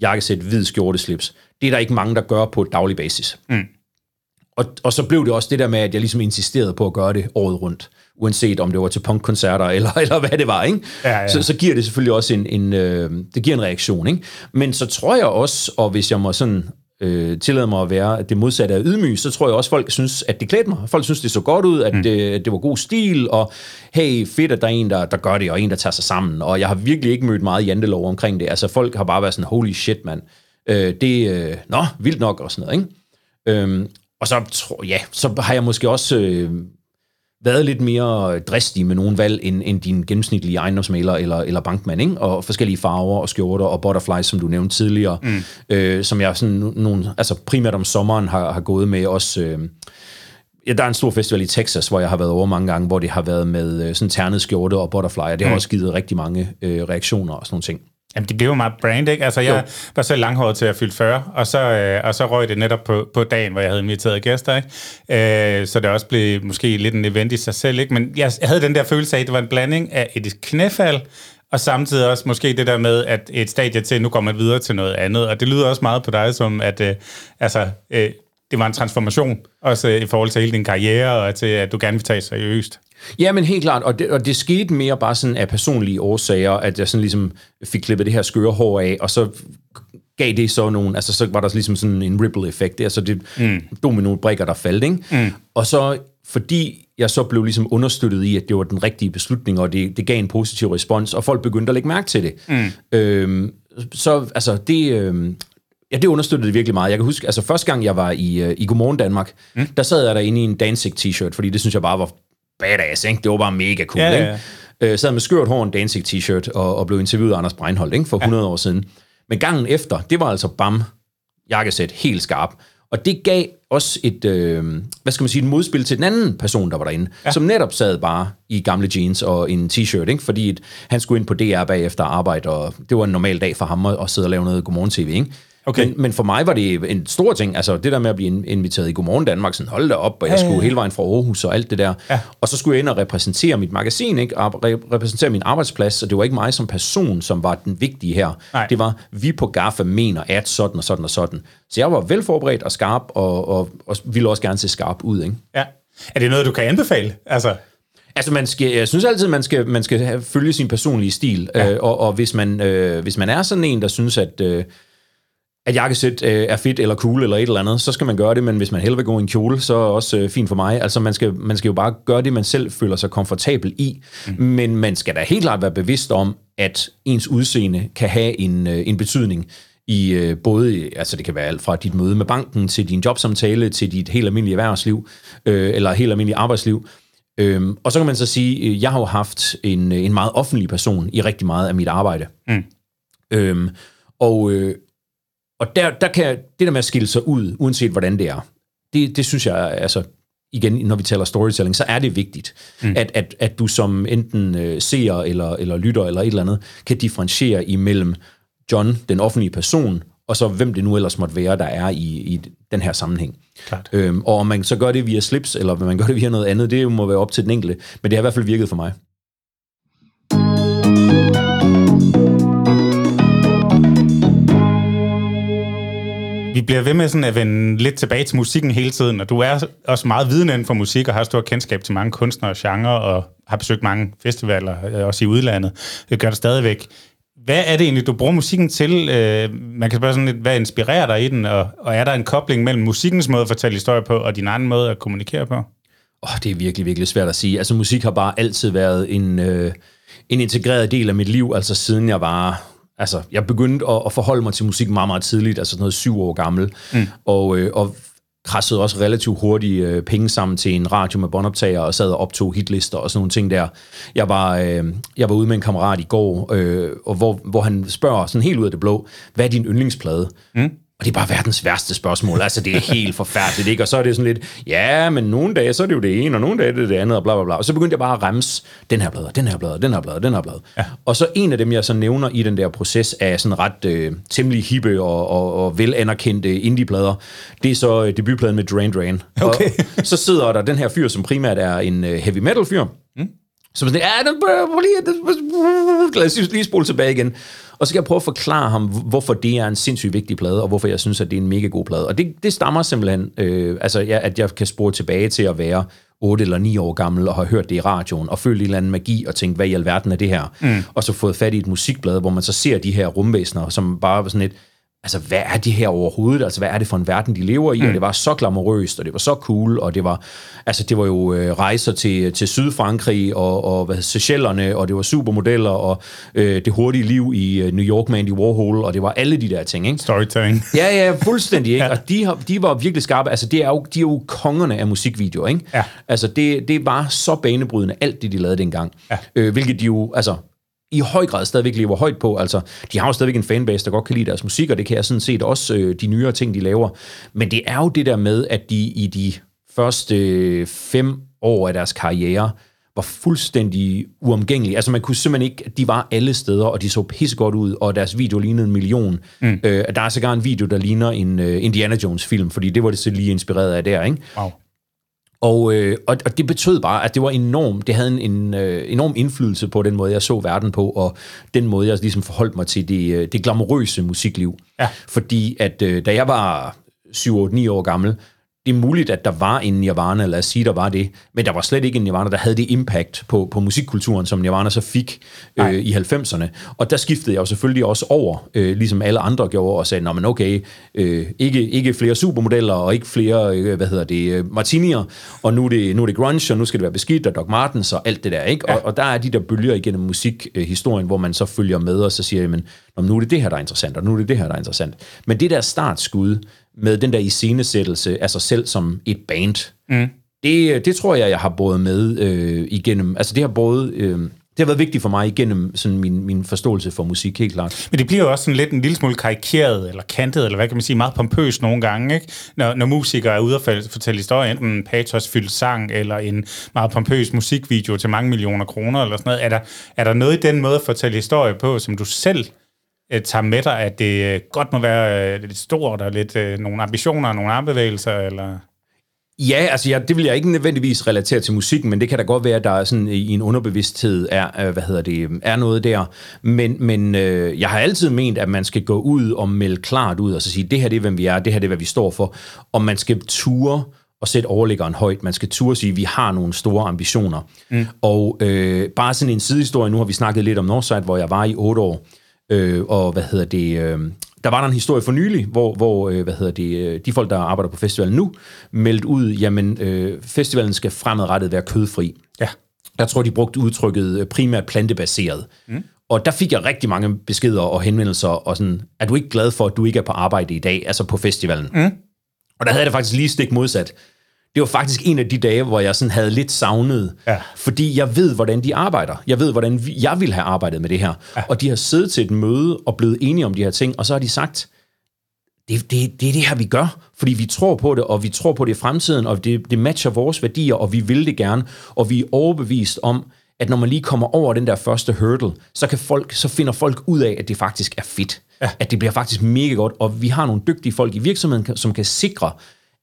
jakkesæt, hvid skjorteslips, det er der ikke mange, der gør på et daglig basis. Mm. Og, og så blev det også det der med, at jeg ligesom insisterede på at gøre det året rundt uanset om det var til punkkoncerter eller, eller hvad det var, ikke? Ja, ja. Så, så giver det selvfølgelig også en, en øh, det giver en reaktion, ikke? Men så tror jeg også, og hvis jeg må sådan øh, tillade mig at være det modsatte af ydmyg, så tror jeg også, folk synes, at det klædte mig. Folk synes, det så godt ud, at mm. det, det var god stil, og hey, fedt, at der er en, der, der gør det, og en, der tager sig sammen. Og jeg har virkelig ikke mødt meget jantelov omkring det. Altså, folk har bare været sådan, holy shit, mand. Øh, det, øh, nå, vildt nok, og sådan noget, ikke? Øhm, og så, tror, ja, så har jeg måske også... Øh, været lidt mere dristig med nogle valg, end, end din gennemsnitlige ejendomsmaler eller, eller bankmand, ikke? og forskellige farver og skjorter og butterflies, som du nævnte tidligere, mm. øh, som jeg sådan nogle, altså primært om sommeren har, har gået med også... Øh, Ja, der er en stor festival i Texas, hvor jeg har været over mange gange, hvor det har været med øh, sådan ternet skjorte og butterfly, og det har mm. også givet rigtig mange øh, reaktioner og sådan nogle ting. Jamen, det bliver jo meget brand, ikke? Altså, jeg jo. var selv langhåret til at fylde 40, og så, øh, og så røg det netop på, på dagen, hvor jeg havde inviteret gæster, ikke? Øh, så det også blev måske lidt en event i sig selv, ikke? Men jeg havde den der følelse af, at det var en blanding af et knæfald, og samtidig også måske det der med, at et stadie til, nu kommer man videre til noget andet. Og det lyder også meget på dig som, at øh, altså, øh, det var en transformation, også i forhold til hele din karriere, og til, at du gerne vil tage seriøst. Ja, men helt klart, og det, og det skete mere bare sådan af personlige årsager, at jeg sådan ligesom fik klippet det her skøre hår af, og så gav det så nogle, altså så var der ligesom sådan en ripple-effekt, altså det mm. domino-brikker, der faldt, ikke? Mm. Og så fordi jeg så blev ligesom understøttet i, at det var den rigtige beslutning, og det, det gav en positiv respons, og folk begyndte at lægge mærke til det. Mm. Øhm, så altså, det, øhm, Ja, det understøttede det virkelig meget. Jeg kan huske, altså første gang jeg var i, uh, i Godmorgen Danmark, mm. der sad jeg derinde i en Danzig t-shirt, fordi det synes jeg bare var badass, ikke? Det var bare mega cool, ja, ja, ja. ikke? Øh, sad med skørt hår, en Danzig t-shirt, og, og blev interviewet af Anders Breinholt, ikke? For ja. 100 år siden. Men gangen efter, det var altså bam, jakkesæt, helt skarp. Og det gav også et, øh, hvad skal man sige, et modspil til den anden person, der var derinde, ja. som netop sad bare i gamle jeans og en t-shirt, ikke? fordi et, han skulle ind på DR bagefter arbejde, og det var en normal dag for ham at, at sidde og lave noget Godmorgen TV. Ikke? Okay. Men, men for mig var det en stor ting, altså det der med at blive inviteret i Godmorgen Danmark, sådan hold da op, og jeg skulle hele vejen fra Aarhus og alt det der. Ja. Og så skulle jeg ind og repræsentere mit magasin, ikke? Og repræsentere min arbejdsplads, og det var ikke mig som person, som var den vigtige her. Nej. Det var, vi på GAFA mener, at sådan og sådan og sådan. Så jeg var velforberedt og skarp, og, og, og ville også gerne se skarp ud. Ikke? Ja. Er det noget, du kan anbefale? Altså... Altså, man skal, jeg synes altid, man skal, man skal følge sin personlige stil. Ja. Øh, og og hvis, man, øh, hvis man er sådan en, der synes, at... Øh, at jakkesæt øh, er fedt eller cool eller et eller andet, så skal man gøre det, men hvis man hellere vil gå i en kjole, så er også øh, fint for mig. Altså man skal, man skal jo bare gøre det, man selv føler sig komfortabel i, mm. men man skal da helt klart være bevidst om, at ens udseende kan have en, øh, en betydning i øh, både, altså det kan være alt fra dit møde med banken, til din jobsamtale, til dit helt almindelige erhvervsliv, øh, eller helt almindelige arbejdsliv. Øhm, og så kan man så sige, øh, jeg har jo haft en, en meget offentlig person i rigtig meget af mit arbejde. Mm. Øhm, og øh, og der, der kan det der med at skille sig ud, uanset hvordan det er, det, det synes jeg, altså igen, når vi taler storytelling, så er det vigtigt, mm. at, at, at du som enten øh, seer eller, eller lytter eller et eller andet, kan differentiere imellem John, den offentlige person, og så hvem det nu ellers måtte være, der er i, i den her sammenhæng. Klart. Øhm, og om man så gør det via slips, eller om man gør det via noget andet, det må være op til den enkelte. Men det har i hvert fald virket for mig. Vi bliver ved med sådan at vende lidt tilbage til musikken hele tiden, og du er også meget viden inden for musik, og har stor kendskab til mange kunstnere og genre, og har besøgt mange festivaler, øh, også i udlandet. Det gør det stadigvæk. Hvad er det egentlig, du bruger musikken til? Øh, man kan spørge sådan lidt, hvad inspirerer dig i den, og, og er der en kobling mellem musikkens måde at fortælle historier på, og din anden måde at kommunikere på? Oh, det er virkelig, virkelig svært at sige. Altså musik har bare altid været en, øh, en integreret del af mit liv, altså siden jeg var altså, jeg begyndte at, at forholde mig til musik meget, meget tidligt, altså sådan noget syv år gammel, mm. og, øh, og krassede også relativt hurtigt øh, penge sammen til en radio med båndoptager, og sad og optog hitlister og sådan nogle ting der. Jeg var, øh, jeg var ude med en kammerat i går, øh, og hvor, hvor han spørger sådan helt ud af det blå, hvad er din yndlingsplade? Mm. Og det er bare verdens værste spørgsmål. Altså, det er helt forfærdeligt, ikke? Og så er det sådan lidt, ja, men nogle dage, så er det jo det ene, og nogle dage er det det andet, og bla bla bla. Og så begyndte jeg bare at remse den her blad, den her blad, den her blad, den her blad. Ja. Og så en af dem, jeg så nævner i den der proces, er sådan ret øh, temmelig hippe og, og, og velanerkendte indie-plader. Det er så øh, debutpladen med Duran Duran. Okay. Og så sidder der den her fyr, som primært er en øh, heavy metal fyr. Mm. Så sådan, ja, den, lad os lige spole tilbage igen. Og så kan jeg prøve at forklare ham, hvorfor det er en sindssygt vigtig plade, og hvorfor jeg synes, at det er en mega god plade. Og det, det stammer simpelthen, øh, altså ja, at jeg kan spore tilbage til at være 8 eller 9 år gammel og har hørt det i radioen, og følt en eller anden magi og tænkt, hvad i alverden er det her? Mm. Og så fået fat i et musikblad, hvor man så ser de her rumvæsener, som bare sådan et, altså, hvad er det her overhovedet? Altså, hvad er det for en verden, de lever i? Mm. Og det var så glamorøst, og det var så cool, og det var, altså, det var jo øh, rejser til, til Sydfrankrig og, og hvad, Seychellerne, og det var supermodeller, og øh, det hurtige liv i øh, New York med Andy Warhol, og det var alle de der ting, ikke? Storytelling. Ja, ja, fuldstændig, ikke? ja. Og de, har, de var virkelig skarpe. Altså, det er jo, de er jo kongerne af musikvideoer, ikke? Ja. Altså, det, det var så banebrydende, alt det, de lavede dengang. Ja. Øh, hvilket de jo, altså, i høj grad stadigvæk lever højt på. Altså, de har jo stadigvæk en fanbase, der godt kan lide deres musik, og det kan jeg sådan set også øh, de nyere ting, de laver. Men det er jo det der med, at de i de første øh, fem år af deres karriere var fuldstændig uomgængelige. Altså man kunne simpelthen ikke, de var alle steder, og de så pissegodt ud, og deres video lignede en million. Mm. Øh, der er sågar en video, der ligner en uh, Indiana Jones film, fordi det var det så lige inspireret af der, ikke? Wow. Og, øh, og, og det betød bare, at det var enormt, det havde en, en øh, enorm indflydelse på den måde, jeg så verden på, og den måde, jeg ligesom forholdt mig til det, øh, det glamourøse musikliv. Ja. Fordi at øh, da jeg var 7-8-9 år gammel, det er muligt, at der var en Nirvana, lad os sige, der var det, men der var slet ikke en Nirvana, der havde det impact på, på musikkulturen, som Nirvana så fik øh, i 90'erne. Og der skiftede jeg jo selvfølgelig også over, øh, ligesom alle andre gjorde, og sagde, men okay, øh, ikke, ikke flere supermodeller, og ikke flere, øh, hvad hedder det, øh, martinier, og nu er, det, nu er det grunge, og nu skal det være beskidt, og Doc Martens, og alt det der, ikke? Ja. Og, og der er de der bølger igennem musikhistorien, hvor man så følger med, og så siger, men nu er det det her, der er interessant, og nu er det det her, der er interessant. Men det der startskud, med den der iscenesættelse af sig selv som et band. Mm. Det, det tror jeg, jeg har båret med øh, igennem. Altså det har både... Øh, det har været vigtigt for mig igennem sådan min, min forståelse for musik, helt klart. Men det bliver jo også sådan lidt en lille smule karikeret, eller kantet, eller hvad kan man sige, meget pompøs nogle gange, ikke? Når, når musikere er ude og fortælle historier, enten en pathosfyldt sang, eller en meget pompøs musikvideo til mange millioner kroner, eller sådan noget. Er der, er der noget i den måde at fortælle historie på, som du selv øh, tager med dig, at det øh, godt må være øh, lidt stort, og lidt øh, nogle ambitioner, nogle armbevægelser, eller... Ja, altså ja, det vil jeg ikke nødvendigvis relatere til musikken, men det kan da godt være, at der er sådan i en underbevidsthed er, øh, hvad hedder det, er noget der. Men, men øh, jeg har altid ment, at man skal gå ud og melde klart ud, og så sige, det her det er, hvem vi er, det her det er, hvad vi står for, og man skal ture og sætte overliggeren højt. Man skal turde sige, at vi har nogle store ambitioner. Mm. Og øh, bare sådan en sidehistorie, nu har vi snakket lidt om Northside, hvor jeg var i otte år, Øh, og hvad hedder det... Øh, der var der en historie for nylig, hvor, hvor øh, hvad hedder det, øh, de folk, der arbejder på festivalen nu, meldte ud, jamen, øh, festivalen skal fremadrettet være kødfri. Ja. Jeg tror, de brugte udtrykket øh, primært plantebaseret. Mm. Og der fik jeg rigtig mange beskeder og henvendelser, og sådan, er du ikke glad for, at du ikke er på arbejde i dag, altså på festivalen? Mm. Og der havde det faktisk lige stik modsat. Det var faktisk en af de dage, hvor jeg sådan havde lidt savnet, Ja. fordi jeg ved, hvordan de arbejder. Jeg ved, hvordan jeg ville have arbejdet med det her. Ja. Og de har siddet til et møde og blevet enige om de her ting, og så har de sagt, det, det, det er det her, vi gør, fordi vi tror på det, og vi tror på det i fremtiden, og det, det matcher vores værdier, og vi vil det gerne, og vi er overbevist om, at når man lige kommer over den der første hurdle, så, kan folk, så finder folk ud af, at det faktisk er fedt. Ja. At det bliver faktisk mega godt, og vi har nogle dygtige folk i virksomheden, som kan sikre,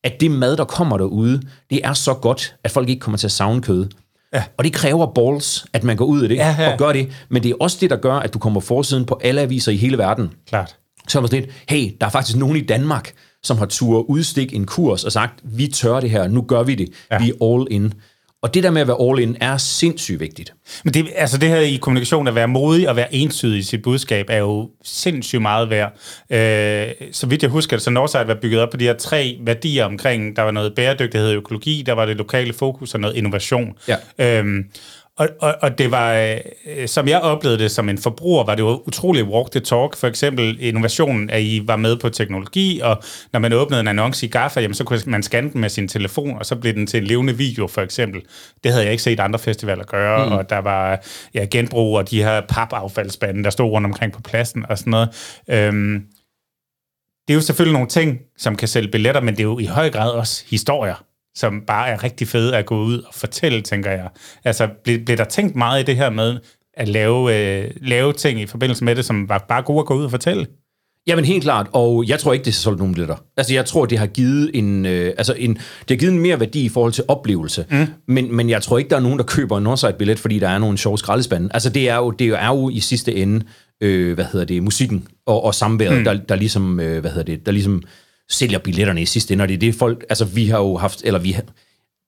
at det mad, der kommer derude, det er så godt, at folk ikke kommer til at savne kød. Ja. Og det kræver balls, at man går ud af det Ja, ja. og gør det. Men det er også det, der gør, at du kommer forsiden på alle aviser i hele verden Klart. så er man sådan lidt, hey, der er faktisk nogen i Danmark, som har tur udstikke en kurs og sagt, vi tør det her, nu gør vi det, ja. vi er all in. Og det der med at være all in er sindssygt vigtigt. Men det, altså det her i kommunikation, at være modig og være entydig i sit budskab, er jo sindssygt meget værd. Øh, så vidt jeg husker, så Northside var bygget op på de her tre værdier omkring, der var noget bæredygtighed og økologi, der var det lokale fokus og noget innovation. Ja. Øhm, og, og, og det var, øh, som jeg oplevede det som en forbruger, var det jo utroligt walk the talk. For eksempel innovationen, at I var med på teknologi, og når man åbnede en annonce i GAFA, jamen, så kunne man scanne den med sin telefon, og så blev den til en levende video, for eksempel. Det havde jeg ikke set andre festivaler gøre, mm. og der var ja, genbrug, og de her papaffaldsspande, der stod rundt omkring på pladsen, og sådan noget. Øhm, det er jo selvfølgelig nogle ting, som kan sælge billetter, men det er jo i høj grad også historier, som bare er rigtig fede at gå ud og fortælle, tænker jeg. Altså, blev, blev der tænkt meget i det her med at lave, øh, lave ting i forbindelse med det, som var bare gode at gå ud og fortælle? Jamen helt klart, og jeg tror ikke, det har solgt nogen billetter. Altså jeg tror, det har givet en, øh, altså en, det har givet en mere værdi i forhold til oplevelse. Mm. Men, men jeg tror ikke, der er nogen, der køber en Northside-billet, fordi der er nogle sjove skraldespande. Altså det er jo, det er jo i sidste ende, øh, hvad hedder det, musikken og, og samværet, mm. der, der ligesom, øh, hvad hedder det, der ligesom sælger billetterne i sidste ende, og det er det folk, altså vi har jo haft, eller vi har,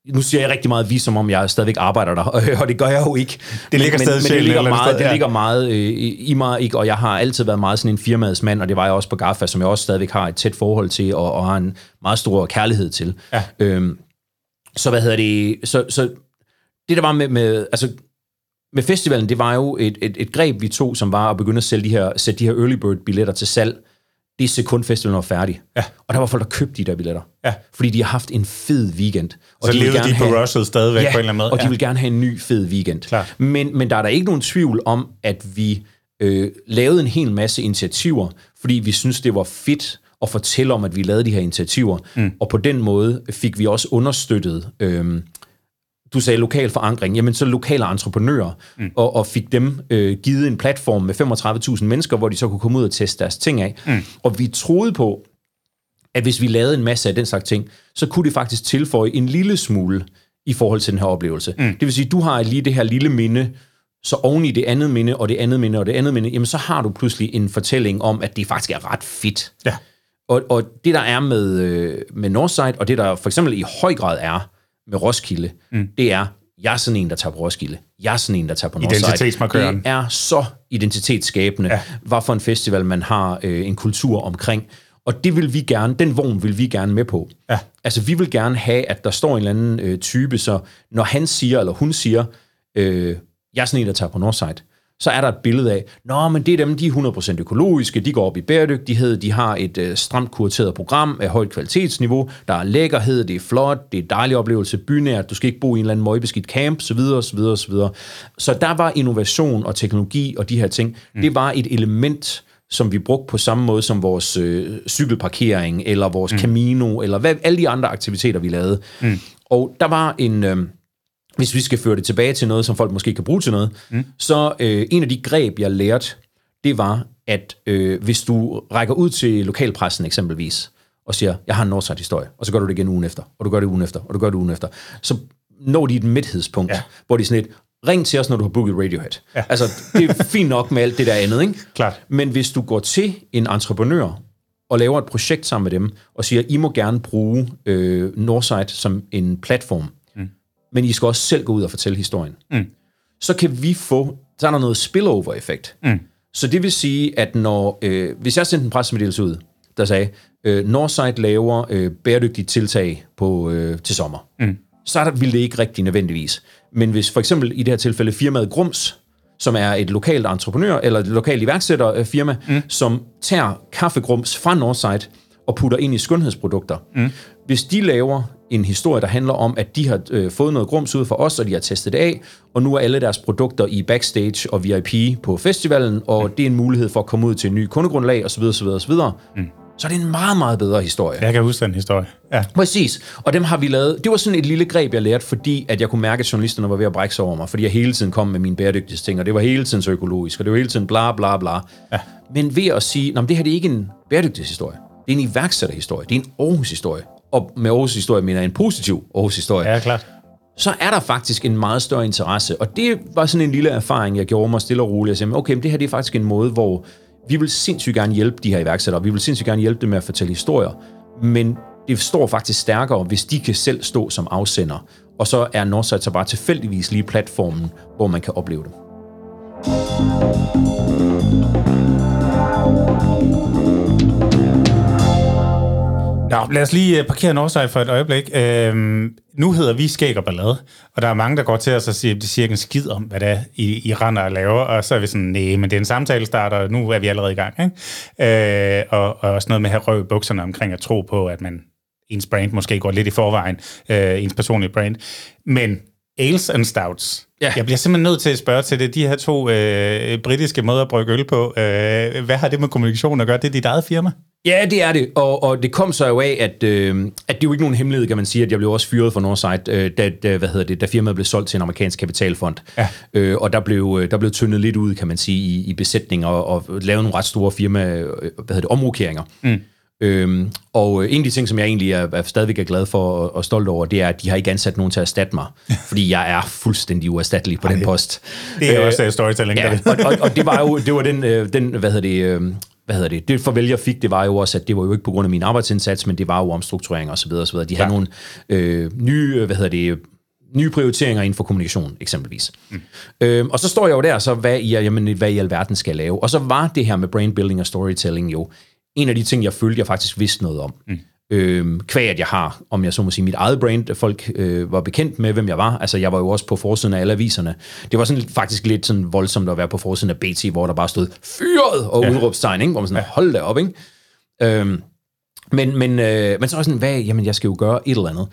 nu siger jeg rigtig meget vi, som om jeg stadigvæk arbejder der, og det gør jeg jo ikke. Det ligger men, stadig men, men det ligger meget, sted, det ja. ligger meget øh, i mig, ikke? og jeg har altid været meget sådan en firmaets mand, og det var jeg også på GAFA, som jeg også stadigvæk har et tæt forhold til, og, og har en meget stor kærlighed til. Ja. Øhm, så hvad hedder det, så, så det der var med, med altså med festivalen, det var jo et, et, et greb, vi tog, som var at begynde at sælge de her, sætte de her early bird billetter til salg, det sekund festivalen var færdig. Ja. Og der var folk, der købte de der billetter. Ja. Fordi de har haft en fed weekend. Og Så vil levede de på have- rushet stadigvæk på en eller anden måde. og de Ja. vil gerne have en ny fed weekend. Klart. Men, men der er der ikke nogen tvivl om, at vi øh, lavede en hel masse initiativer, fordi vi synes, det var fedt at fortælle om, at vi lavede de her initiativer. Mm. Og på den måde fik vi også understøttet... Øh, du sagde lokal forankring, jamen så lokale entreprenører, mm. og, og fik dem øh, givet en platform med 35.000 mennesker, hvor de så kunne komme ud og teste deres ting af. Mm. Og vi troede på, at hvis vi lavede en masse af den slags ting, så kunne det faktisk tilføje en lille smule i forhold til den her oplevelse. Mm. Det vil sige, du har lige det her lille minde, så oven i det andet minde, og det andet minde, og det andet minde, jamen så har du pludselig en fortælling om, at det faktisk er ret fedt. Ja. Og, og det, der er med, øh, med Northside, og det, der for eksempel i høj grad er med Roskilde, mm. det er, jeg er sådan en, der tager på Roskilde. Jeg er sådan en, der tager på Northside. Identitetsmarkøren. Det er så identitetsskabende, ja. hvad for en festival man har øh, en kultur omkring. Og det vil vi gerne, den vogn vil vi gerne med på. Ja. Altså, vi vil gerne have, at der står en eller anden øh, type, så når han siger, eller hun siger, øh, jeg er sådan en, der tager på Northside, så er der et billede af, nå, men det er dem, de er 100% økologiske, de går op i bæredygtighed, de har et øh, stramt kurateret program af højt kvalitetsniveau, der er lækkerhed, det er flot, det er en dejlig oplevelse, bynært, du skal ikke bo i en eller anden møgbeskidt camp, så videre, så videre, så videre. Så der var innovation og teknologi og de her ting, mm. det var et element, som vi brugte på samme måde som vores øh, cykelparkering, eller vores mm. Camino, eller hvad, alle de andre aktiviteter, vi lavede. Mm. Og der var en... Øh, hvis vi skal føre det tilbage til noget, som folk måske kan bruge til noget, mm. så øh, en af de greb, jeg lærte, det var, at øh, hvis du rækker ud til lokalpressen eksempelvis, og siger, jeg har en Northside-historie, og så gør du det igen ugen efter, og du gør det ugen efter, og du gør det ugen efter, så når de et midthedspunkt, ja. hvor de sådan et, ring til os, når du har booket Radiohead. Ja. Altså, det er fint nok med alt det der andet, ikke? Klart. Men hvis du går til en entreprenør, og laver et projekt sammen med dem, og siger, I må gerne bruge øh, Northside som en platform, men I skal også selv gå ud og fortælle historien. Mm. Så kan vi få, så er der noget spillover-effekt. Mm. Så det vil sige, at når, øh, hvis jeg sendte en pressemeddelelse ud, der sagde, øh, Northside laver øh, bæredygtige tiltag på, øh, til sommer, mm. så er der, ville det ikke rigtig nødvendigvis. Men hvis for eksempel i det her tilfælde firmaet Grums som er et lokalt entreprenør, eller et lokalt iværksætterfirma, mm. som tager kaffegrums fra Northside og putter ind i skønhedsprodukter. Mm. Hvis de laver en historie, der handler om, at de har øh, fået noget grums ud for os, og de har testet det af, og nu er alle deres produkter i backstage og VIP på festivalen, og mm. det er en mulighed for at komme ud til en ny kundegrundlag osv. osv., osv. Mm. Så er det en meget, meget bedre historie. Jeg kan huske den historie. Ja. Præcis. Og dem har vi lavet. Det var sådan et lille greb, jeg lærte, fordi at jeg kunne mærke, at journalisterne var ved at brække sig over mig, fordi jeg hele tiden kom med mine bæredygtighedsting, og det var hele tiden så økologisk, og det var hele tiden bla bla bla. Ja. Men ved at sige, at det her det er ikke en bæredygtighedshistorie. Det er en iværksætterhistorie. Det er en Aarhus-historie. Og med Aarhus-historie mener jeg en positiv Aarhus-historie. Ja, klart. Så er der faktisk en meget større interesse. Og det var sådan en lille erfaring, jeg gjorde mig stille og roligt. Jeg sagde, okay, men det her det er faktisk en måde, hvor vi vil sindssygt gerne hjælpe de her iværksættere. Vi vil sindssygt gerne hjælpe dem med at fortælle historier. Men det står faktisk stærkere, hvis de kan selv stå som afsender. Og så er Northside så bare tilfældigvis lige platformen, hvor man kan opleve det. Nå, lad os lige øh, parkere Northside for et øjeblik. Øhm, nu hedder vi Skæg og Ballade, og der er mange, der går til os og siger, at de siger ikke en skid om, hvad det er, I, I render og laver, og så er vi sådan, nej, men det er en samtale starter, og nu er vi allerede i gang. Ikke? Øh, og, og også noget med at have røv i bukserne omkring at tro på, at man ens brand måske går lidt i forvejen, øh, ens personlige brand. Men Ales and Stouts. Ja. Jeg bliver simpelthen nødt til at spørge til det. De her to øh, britiske måder at brygge øl på. Øh, hvad har det med kommunikation at gøre? Det er dit eget firma? Ja, det er det, og, og det kom så jo af, at, øh, at det er jo ikke nogen hemmelighed, kan man sige, at jeg blev også fyret fra Northside, øh, da, da, hvad hedder det, da firmaet blev solgt til en amerikansk kapitalfond. Ja. Øh, og der blev, øh, der blev tyndet lidt ud, kan man sige, i, i besætning og, og lavet nogle ret store firma, øh, hvad hedder det, omrokeringer. Mm. Øhm, og en af de ting, som jeg egentlig er, er stadigvæk er glad for og, og stolt over, det er, at de har ikke ansat nogen til at erstatte mig, fordi jeg er fuldstændig uerstattelig på Ej, den post. Det er øh, også storytelling. Ja, og, og, og det var jo det var den, øh, den hvad hedder det, øh, hvad hedder det, det farvel, jeg fik, det var jo også, at det var jo ikke på grund af min arbejdsindsats, men det var jo omstrukturering og så videre, og så videre. De ja. havde nogle øh, nye, hvad hedder det, nye prioriteringer inden for kommunikation, eksempelvis. Mm. Øhm, og så står jeg jo der, så hvad i, jamen, hvad i alverden skal jeg lave? Og så var det her med brain building og storytelling jo en af de ting, jeg følte, jeg faktisk vidste noget om. Mm. Øhm, kvæg, at jeg har, om jeg så må sige, mit eget brand, folk øh, var bekendt med, hvem jeg var. Altså, jeg var jo også på forsiden af alle aviserne. Det var sådan faktisk lidt sådan voldsomt at være på forsiden af BT, hvor der bare stod fyret og ja. udråbstegn, ikke? hvor man sådan, hold da op, ikke? Øhm, men, men, øh, men så var sådan, hvad, jamen, jeg skal jo gøre et eller andet.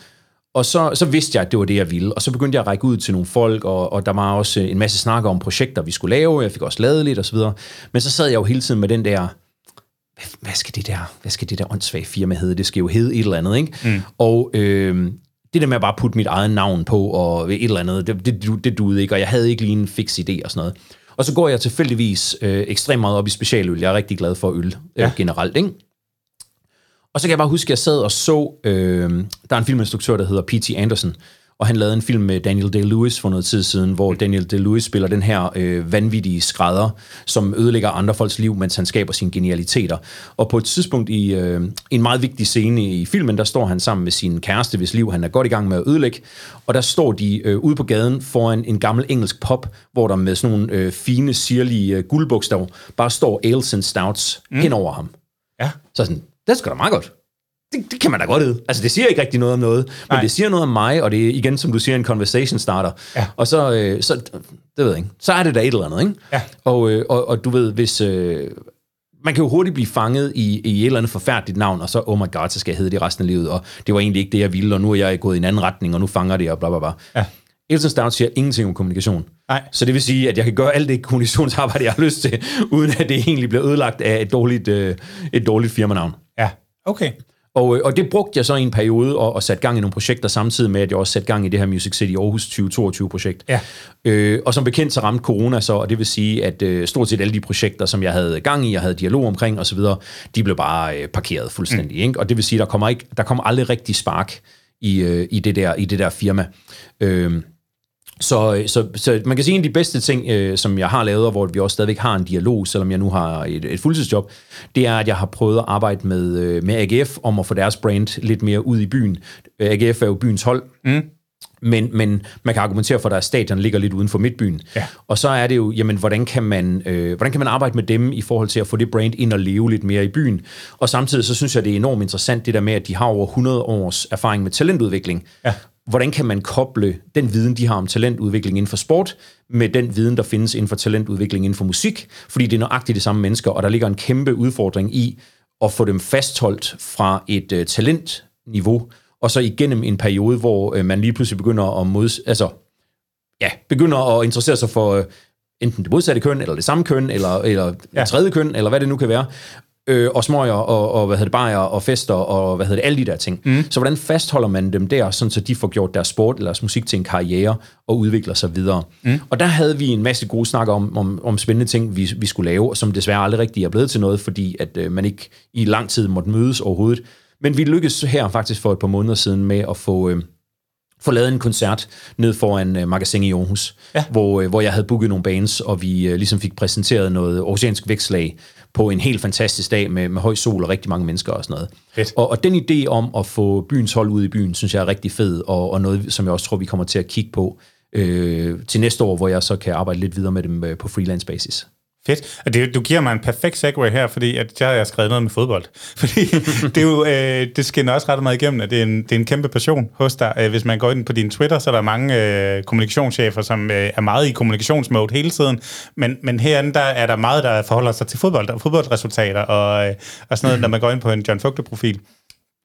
Og så, så vidste jeg, at det var det, jeg ville. Og så begyndte jeg at række ud til nogle folk, og, og der var også en masse snakker om projekter, vi skulle lave. Jeg fik også lavet lidt, videre. Men så sad jeg jo hele tiden med den der hvad skal det der, hvad skal det der åndssvage firma hedde? Det skal jo hedde et eller andet, ikke? Mm. Og øh, det der med at bare putte mit eget navn på og et eller andet, det, det, det duede ikke, og jeg havde ikke lige en fix idé og sådan noget. Og så går jeg tilfældigvis øh, ekstremt meget op i specialøl. Jeg er rigtig glad for øl øh, ja. øh, generelt, ikke? Og så kan jeg bare huske, at jeg sad og så, øh, der er en filminstruktør, der hedder P.T. Anderson, og han lavede en film med Daniel Day-Lewis for noget tid siden, hvor Daniel Day-Lewis spiller den her øh, vanvittige skrædder, som ødelægger andre folks liv, mens han skaber sine genialiteter. Og på et tidspunkt i øh, en meget vigtig scene i filmen, der står han sammen med sin kæreste, hvis liv han er godt i gang med at ødelægge, og der står de øh, ude på gaden foran en gammel engelsk pop, hvor der med sådan nogle øh, fine, sirlige øh, guldbogstaver bare står Ales and Stouts mm. hen over ham. Ja. Så sådan, det skal da meget godt det, det kan man da godt vide. Altså, det siger ikke rigtig noget om noget, men Nej. det siger noget om mig, og det er igen, som du siger, en conversation starter. Ja. Og så, øh, så, det ved jeg ikke, så er det da et eller andet, ikke? Ja. Og, øh, og, og du ved, hvis... Øh, man kan jo hurtigt blive fanget i, i et eller andet forfærdeligt navn, og så, oh my god, så skal jeg hedde det resten af livet, og det var egentlig ikke det, jeg ville, og nu er jeg gået i en anden retning, og nu fanger det, og bla bla bla. Ja. Elton Stout siger ingenting om kommunikation. Nej. Så det vil sige, at jeg kan gøre alt det kommunikationsarbejde, jeg har lyst til, uden at det egentlig bliver ødelagt af et dårligt, øh, et dårligt firmanavn. Ja, okay. Og, øh, og det brugte jeg så i en periode og, og satte gang i nogle projekter samtidig med, at jeg også satte gang i det her Music City Aarhus 2022-projekt. Ja. Øh, og som bekendt så ramte corona så, og det vil sige, at øh, stort set alle de projekter, som jeg havde gang i, jeg havde dialog omkring osv., de blev bare øh, parkeret fuldstændig. Mm. Ikke? Og det vil sige, der kommer, ikke, der kommer aldrig rigtig spark i, øh, i, det, der, i det der firma. Øh, så, så, så man kan sige, en af de bedste ting, øh, som jeg har lavet, og hvor vi også stadigvæk har en dialog, selvom jeg nu har et, et fuldtidsjob, det er, at jeg har prøvet at arbejde med, øh, med AGF om at få deres brand lidt mere ud i byen. AGF er jo byens hold, mm. men, men man kan argumentere for, at deres stadion ligger lidt uden for midtbyen. Ja. Og så er det jo, jamen, hvordan kan, man, øh, hvordan kan man arbejde med dem i forhold til at få det brand ind og leve lidt mere i byen? Og samtidig så synes jeg, det er enormt interessant, det der med, at de har over 100 års erfaring med talentudvikling. Ja hvordan kan man koble den viden, de har om talentudvikling inden for sport, med den viden, der findes inden for talentudvikling inden for musik, fordi det er nøjagtigt de samme mennesker, og der ligger en kæmpe udfordring i at få dem fastholdt fra et uh, talentniveau, og så igennem en periode, hvor uh, man lige pludselig begynder at mods, altså, ja, begynder at interessere sig for uh, enten det modsatte køn, eller det samme køn, eller, eller ja. tredje køn, eller hvad det nu kan være, øh, og smøger, og, og hvad hedder det, bajer, og fester, og hvad hedder det, alle de der ting. Mm. Så hvordan fastholder man dem der, sådan så de får gjort deres sport eller deres musik til en karriere, og udvikler sig videre. Mm. Og der havde vi en masse gode snakker om, om, om spændende ting, vi, vi skulle lave, som desværre aldrig rigtig er blevet til noget, fordi at øh, man ikke i lang tid måtte mødes overhovedet. Men vi lykkedes her faktisk for et par måneder siden med at få... Øh, få lavet en koncert ned foran uh, Magasin i Aarhus, ja. hvor, uh, hvor jeg havde booket nogle bands, og vi uh, ligesom fik præsenteret noget oceansk vækslag på en helt fantastisk dag med, med høj sol og rigtig mange mennesker og sådan noget. Fedt. Og, og den idé om at få byens hold ud i byen, synes jeg er rigtig fed, og, og noget, som jeg også tror, vi kommer til at kigge på øh, til næste år, hvor jeg så kan arbejde lidt videre med dem øh, på freelance basis. Fedt. Og det, du giver mig en perfekt segue her, fordi at jeg har skrevet noget med fodbold. Fordi det, er jo, øh, det skinner også ret meget igennem, at det er, en, det er en kæmpe passion hos dig. Øh, hvis man går ind på din Twitter, så er der mange øh, kommunikationschefer, som øh, er meget i kommunikationsmode hele tiden. Men, men herinde, der er der meget, der forholder sig til fodbold og fodboldresultater og, øh, og sådan noget, når man går ind på en John Fugte-profil.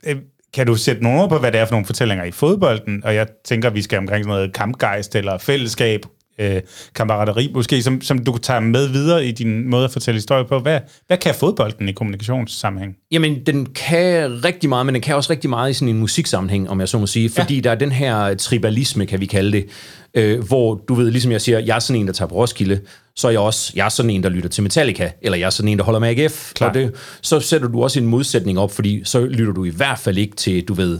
Øh, kan du sætte nogle ord på, hvad det er for nogle fortællinger i fodbolden? Og jeg tænker, vi skal omkring sådan noget kampgejst eller fællesskab, øh, kammerateri, måske, som, som du tager med videre i din måde at fortælle historie på. Hvad, hvad kan fodbolden i kommunikationssammenhæng? Jamen, den kan rigtig meget, men den kan også rigtig meget i sådan en musiksammenhæng, om jeg så må sige, fordi ja. der er den her tribalisme, kan vi kalde det, øh, hvor du ved, ligesom jeg siger, jeg er sådan en, der tager på Roskilde, så er jeg også, jeg er sådan en, der lytter til Metallica, eller jeg er sådan en, der holder med AGF. Klar. Og det, så sætter du også en modsætning op, fordi så lytter du i hvert fald ikke til, du ved,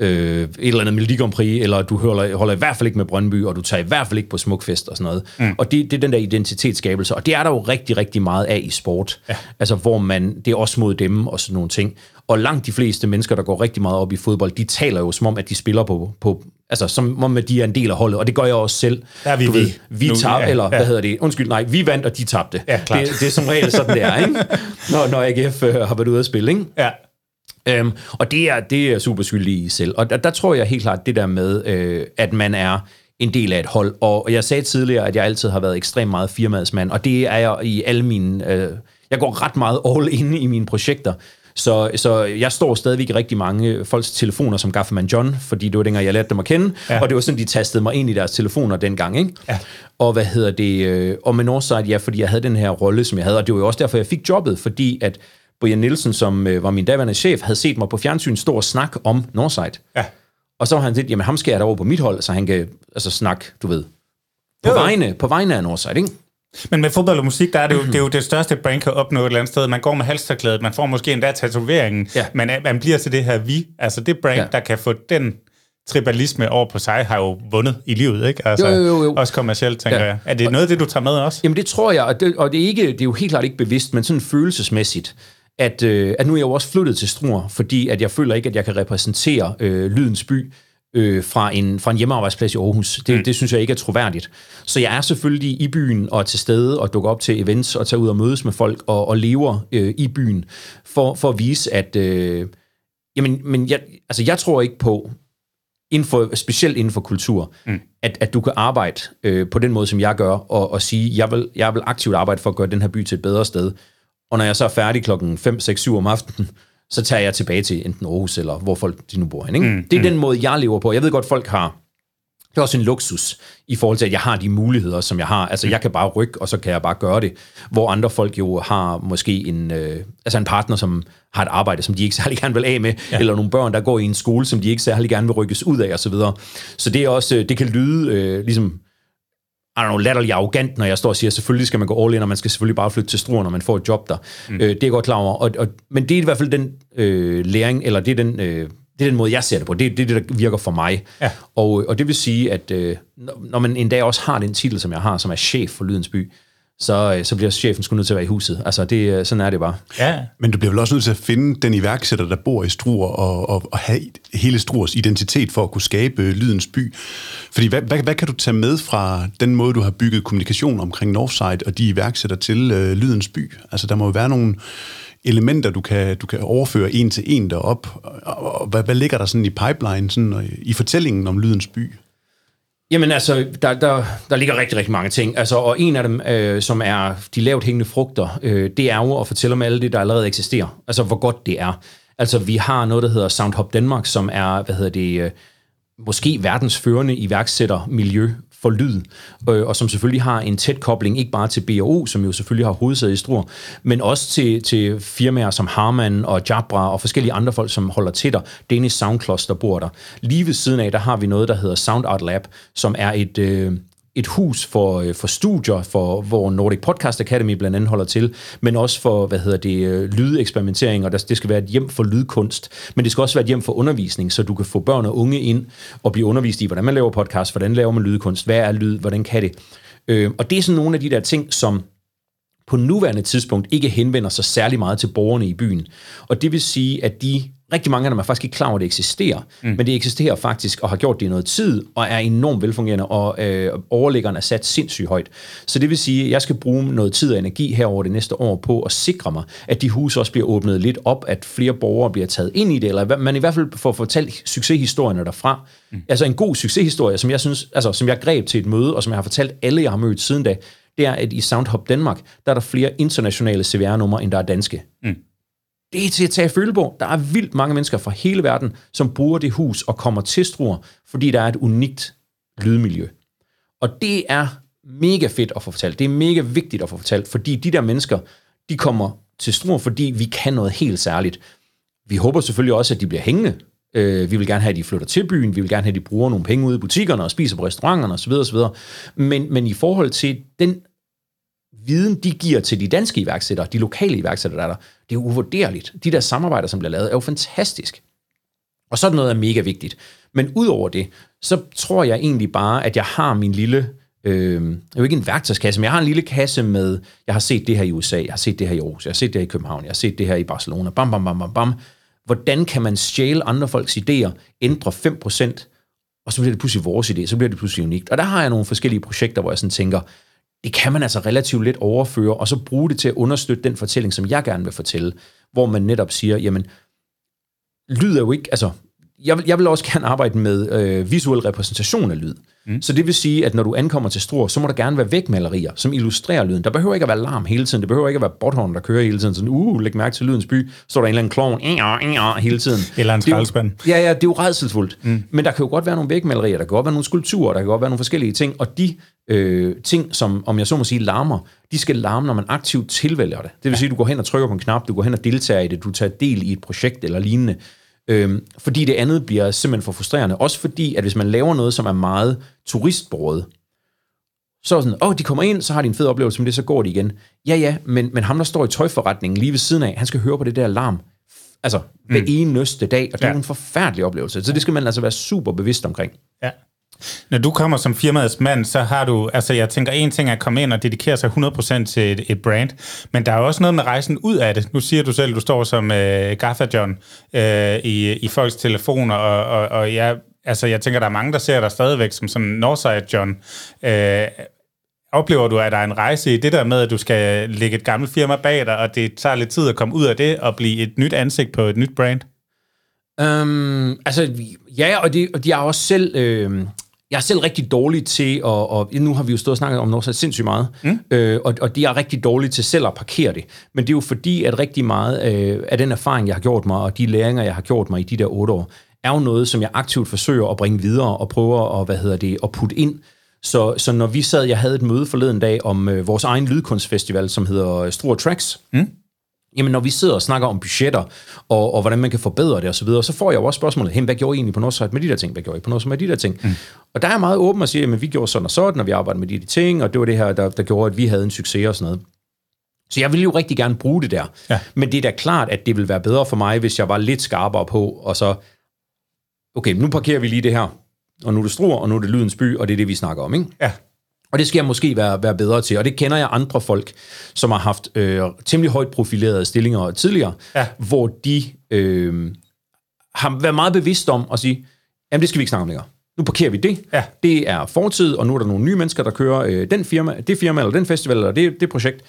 øh, et eller andet Melodi Grand Prix, eller du holder, holder i hvert fald ikke med Brøndby, og du tager i hvert fald ikke på Smukfest og sådan noget. Mm. Og det, det er den der identitetsskabelse, og det er der jo rigtig, rigtig meget af i sport. Ja. Altså, hvor man, det er også mod dem og sådan nogle ting. Og langt de fleste mennesker, der går rigtig meget op i fodbold, de taler jo som om, at de spiller på, på altså som om, at de er en del af holdet, og det gør jeg også selv. Der er vi du vi. Ved, vi tabte, ja, eller ja. hvad hedder det? Undskyld, nej, vi vandt, og de tabte. Ja, det, det er som regel sådan, det er, ikke? Når, når AGF øh, har været ude at spille, ikke? Ja. Øhm, og det er, det er super skyldig i selv. Og der, der tror jeg helt klart det der med, øh, at man er en del af et hold. Og jeg sagde tidligere, at jeg altid har været ekstremt meget firmadsmand, og det er jeg i alle mine... Øh, jeg går ret meget all in i mine projekter. Så, så jeg står stadigvæk i rigtig mange folks telefoner som Gafferman John, fordi det var dengang, jeg lærte dem at kende, ja. og det var sådan, de tastede mig ind i deres telefoner dengang. Ikke? Ja. Og hvad hedder det? Øh, og med Northside, ja, fordi jeg havde den her rolle, som jeg havde, og det var jo også derfor, jeg fik jobbet, fordi at Brian Nielsen, som øh, var min daværende chef, havde set mig på fjernsyn stå og snakke om Northside. Ja. Og så var han lidt, jamen ham skal jeg over på mit hold, så han kan altså snakke, du ved, på, jo. vegne, på vegne af Northside, ikke? Men med fodbold og musik, der er det jo, det, er jo det største, brand kan opnå et eller andet sted. Man går med halsterklædet, man får måske endda tatoveringen, ja. men man bliver til det her vi. Altså det brand, ja. der kan få den tribalisme over på sig, har jo vundet i livet, ikke? Altså, jo, jo, jo. Også kommercielt, tænker ja. jeg. Er det noget af det, du tager med også? Jamen det tror jeg, og det, og det, er, ikke, det er jo helt klart ikke bevidst, men sådan følelsesmæssigt at, øh, at nu er jeg jo også flyttet til Struer, fordi at jeg føler ikke, at jeg kan repræsentere øh, Lydens By øh, fra, en, fra en hjemmearbejdsplads i Aarhus. Det, mm. det synes jeg ikke er troværdigt. Så jeg er selvfølgelig i byen og til stede og dukker op til events og tager ud og mødes med folk og, og lever øh, i byen for, for at vise, at... Øh, jamen, men jeg, altså, jeg tror ikke på, inden for, specielt inden for kultur, mm. at, at du kan arbejde øh, på den måde, som jeg gør, og, og sige, jeg vil, jeg vil aktivt arbejde for at gøre den her by til et bedre sted, og når jeg så er færdig klokken 5, 6, 7 om aftenen, så tager jeg tilbage til enten Aarhus eller hvor folk de nu bor hen. Ikke? Mm, det er mm. den måde, jeg lever på. Jeg ved godt, folk har det er også en luksus i forhold til, at jeg har de muligheder, som jeg har. Altså, mm. jeg kan bare rykke, og så kan jeg bare gøre det. Hvor andre folk jo har måske en, øh, altså en partner, som har et arbejde, som de ikke særlig gerne vil af med, ja. eller nogle børn, der går i en skole, som de ikke særlig gerne vil rykkes ud af, osv. Så, videre. så det er også, det kan lyde øh, ligesom I don't know, latterlig arrogant, når jeg står og siger, at selvfølgelig skal man gå all in, og man skal selvfølgelig bare flytte til Struer, når man får et job der. Mm. Øh, det er jeg godt klar over. Og, og, men det er i hvert fald den øh, læring, eller det er den, øh, det er den måde, jeg ser det på. Det er det, der virker for mig. Ja. Og, og det vil sige, at øh, når man en dag også har den titel, som jeg har, som er chef for Lydens By, øh, så bliver chefen sgu nødt til at være i huset. Altså, det, øh, sådan er det bare. Ja. Men du bliver vel også nødt til at finde den iværksætter, der bor i Struer, og, og, og have hele Struers identitet for at kunne skabe Lydens By. Fordi hvad, hvad, hvad kan du tage med fra den måde, du har bygget kommunikation omkring Northside og de iværksætter til øh, Lydens By? Altså, der må jo være nogle elementer, du kan, du kan overføre en til en derop? Og, og hvad, hvad ligger der sådan i pipeline, sådan, og i fortællingen om Lydens By? Jamen altså, der, der, der ligger rigtig, rigtig mange ting. Altså, og en af dem, øh, som er de lavt hængende frugter, øh, det er jo at fortælle om alt det, der allerede eksisterer. Altså, hvor godt det er. Altså, vi har noget, der hedder Soundhop Danmark, som er, hvad hedder det, øh, måske verdens førende iværksættermiljø for lyd, øh, og som selvfølgelig har en tæt kobling, ikke bare til B&O, som jo selvfølgelig har hovedsæde i Struer, men også til, til firmaer som Harman og Jabra og forskellige andre folk, som holder til dig. Danish Sound Cluster bor der. Lige ved siden af, der har vi noget, der hedder Sound Art Lab, som er et... Øh, et hus for, øh, for studier, for, hvor Nordic Podcast Academy blandt andet holder til, men også for, hvad hedder det, øh, lydeksperimentering, og det skal være et hjem for lydkunst, men det skal også være et hjem for undervisning, så du kan få børn og unge ind og blive undervist i, hvordan man laver podcast, hvordan laver man lydkunst, hvad er lyd, hvordan kan det. Øh, og det er sådan nogle af de der ting, som på nuværende tidspunkt ikke henvender sig særlig meget til borgerne i byen. Og det vil sige, at de rigtig mange af dem er faktisk ikke klar over, at det eksisterer, mm. men det eksisterer faktisk og har gjort det i noget tid, og er enormt velfungerende, og øh, overlæggeren er sat sindssygt højt. Så det vil sige, at jeg skal bruge noget tid og energi her over det næste år på at sikre mig, at de huse også bliver åbnet lidt op, at flere borgere bliver taget ind i det, eller man i hvert fald får fortalt succeshistorierne derfra. Mm. Altså en god succeshistorie, som jeg synes, altså som jeg greb til et møde, og som jeg har fortalt alle, jeg har mødt siden da, det er, at i Soundhop Danmark, der er der flere internationale CVR-numre, end der er danske. Mm. Det er til at tage føle. Der er vildt mange mennesker fra hele verden, som bruger det hus og kommer til Struer, fordi der er et unikt lydmiljø. Og det er mega fedt at få fortalt. Det er mega vigtigt at få fortalt, fordi de der mennesker, de kommer til Struer, fordi vi kan noget helt særligt. Vi håber selvfølgelig også, at de bliver hængende. Øh, vi vil gerne have, at de flytter til byen. Vi vil gerne have, at de bruger nogle penge ude i butikkerne og spiser på restauranterne osv. osv. Men, men i forhold til den viden, de giver til de danske iværksættere, de lokale iværksættere, der er der, det er uvurderligt. De der samarbejder, som bliver lavet, er jo fantastisk. Og sådan noget er mega vigtigt. Men udover det, så tror jeg egentlig bare, at jeg har min lille, øh, det er jo ikke en værktøjskasse, men jeg har en lille kasse med, jeg har set det her i USA, jeg har set det her i Aarhus, jeg har set det her i København, jeg har set det her i Barcelona, bam, bam, bam, bam, bam. Hvordan kan man stjæle andre folks idéer, ændre 5%, og så bliver det pludselig vores idé, så bliver det pludselig unikt. Og der har jeg nogle forskellige projekter, hvor jeg sådan tænker, det kan man altså relativt lidt overføre, og så bruge det til at understøtte den fortælling, som jeg gerne vil fortælle, hvor man netop siger, jamen, lyd er jo ikke, altså, jeg vil, jeg vil også gerne arbejde med øh, visuel repræsentation af lyd. Mm. Så det vil sige, at når du ankommer til Struer, så må der gerne være vægmalerier, som illustrerer lyden. Der behøver ikke at være larm hele tiden. Det behøver ikke at være botthorn, der kører hele tiden. Sådan, uh, læg mærke til lydens by. Står der en eller anden klovn, hele tiden. Eller en skraldespand. Ja, ja, det er jo redselsfuldt. Mm. Men der kan jo godt være nogle vægmalerier, der kan godt være nogle skulpturer, der kan godt være nogle forskellige ting. Og de øh, ting, som, om jeg så må sige, larmer, de skal larme, når man aktivt tilvælger det. Det vil sige, at du går hen og trykker på en knap, du går hen og deltager i det, du tager del i et projekt eller lignende. Øhm, fordi det andet bliver simpelthen for frustrerende. Også fordi, at hvis man laver noget, som er meget turistbordet, så er sådan, åh, oh, de kommer ind, så har de en fed oplevelse, men det så går de igen. Ja, ja, men, men ham, der står i tøjforretningen lige ved siden af, han skal høre på det der larm, altså hver mm. eneste dag, og det ja. er en forfærdelig oplevelse. Så det skal man altså være super bevidst omkring. Ja. Når du kommer som firmaets mand, så har du, altså jeg tænker, en ting er at komme ind og dedikere sig 100% til et, et brand, men der er også noget med rejsen ud af det. Nu siger du selv, du står som øh, Gaffa John øh, i, i folks telefoner, og, og, og jeg, altså jeg tænker, der er mange, der ser dig stadigvæk som sådan Northside John. Øh, oplever du, at der er en rejse i det der med, at du skal lægge et gammelt firma bag dig, og det tager lidt tid at komme ud af det og blive et nyt ansigt på et nyt brand? Um, altså, ja, og de, og de har også selv... Øh, jeg er selv rigtig dårlig til, og, og nu har vi jo stået og snakket om så sindssygt meget, mm. øh, og, og de er rigtig dårlige til selv at parkere det. Men det er jo fordi, at rigtig meget øh, af den erfaring, jeg har gjort mig, og de læringer, jeg har gjort mig i de der otte år, er jo noget, som jeg aktivt forsøger at bringe videre, og prøver at, hvad hedder det, at putte ind. Så, så når vi sad, jeg havde et møde forleden dag om øh, vores egen lydkunstfestival, som hedder Struer Tracks, mm Jamen, når vi sidder og snakker om budgetter, og, og hvordan man kan forbedre det osv., så, videre, så får jeg jo også spørgsmålet, hey, hvad gjorde I egentlig på Northside med de der ting? Hvad gjorde I på Northside med de der ting? Mm. Og der er meget åben at sige, at vi gjorde sådan og sådan, og vi arbejdede med de, de ting, og det var det her, der, der gjorde, at vi havde en succes og sådan noget. Så jeg vil jo rigtig gerne bruge det der. Ja. Men det er da klart, at det vil være bedre for mig, hvis jeg var lidt skarpere på, og så, okay, nu parkerer vi lige det her, og nu er det struer, og nu er det lydens by, og det er det, vi snakker om, ikke? Ja. Og det skal jeg måske være, være bedre til. Og det kender jeg andre folk, som har haft øh, temmelig højt profilerede stillinger tidligere, ja. hvor de øh, har været meget bevidst om at sige, jamen det skal vi ikke snakke om længere. Nu parkerer vi det. Ja. Det er fortid, og nu er der nogle nye mennesker, der kører øh, den firma, det firma, eller den festival, eller det, det projekt.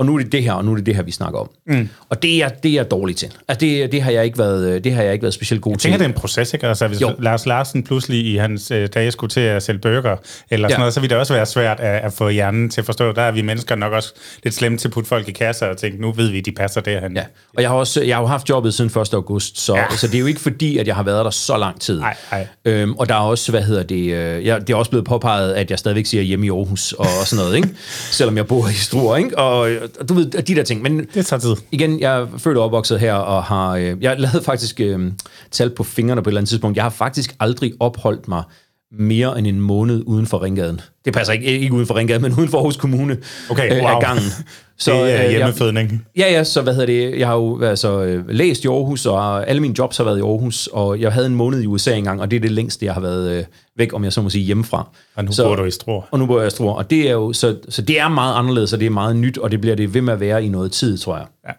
Og nu er det det her, og nu er det det her, vi snakker om. Mm. Og det er, det er jeg dårlig til. Altså, det, det, har jeg ikke været, det har jeg ikke været specielt god Jeg til. tænker, det er en proces, ikke? Altså, hvis Jo. Lars Larsen pludselig i hans øh, dage skulle til at sælge bøger, eller sådan Ja. noget, så vil det også være svært at, at få hjernen til at forstå. Der er vi mennesker nok også lidt slemme til at putte folk i kasser og tænke, nu ved vi, de passer derhen. Ja, og jeg har også jeg har jo haft jobbet siden 1. august, så, ja. Så det er jo ikke fordi, at jeg har været der så lang tid. Nej, nej. Øhm, og der er også, hvad hedder det, øh, jeg, det er også blevet påpeget, at jeg stadigvæk siger hjemme i Aarhus og, og sådan noget, ikke? selvom jeg bor i Struer, ikke? Og, og du ved, de der ting. Men Det tager tid. igen, jeg er født og opvokset her, og har, øh, jeg lavede faktisk øh, tal på fingrene på et eller andet tidspunkt. Jeg har faktisk aldrig opholdt mig mere end en måned uden for Ringgaden. Det passer ikke, ikke uden for Ringgaden, men uden for Aarhus Kommune Okay, øh, wow. af gangen. Så, det er øh, jeg- hjemmefødning. Ja, ja, så hvad hedder det, jeg har jo altså, læst i Aarhus, og alle mine jobs har været i Aarhus, og jeg havde en måned i USA engang, og det er det længste, jeg har været øh, væk, om jeg så må sige, hjemmefra. Og nu så, bor du i Struer. Og nu bor jeg i Struer, og det er jo, så, så det er meget anderledes, og det er meget nyt, og det bliver det ved med at være i noget tid, tror jeg.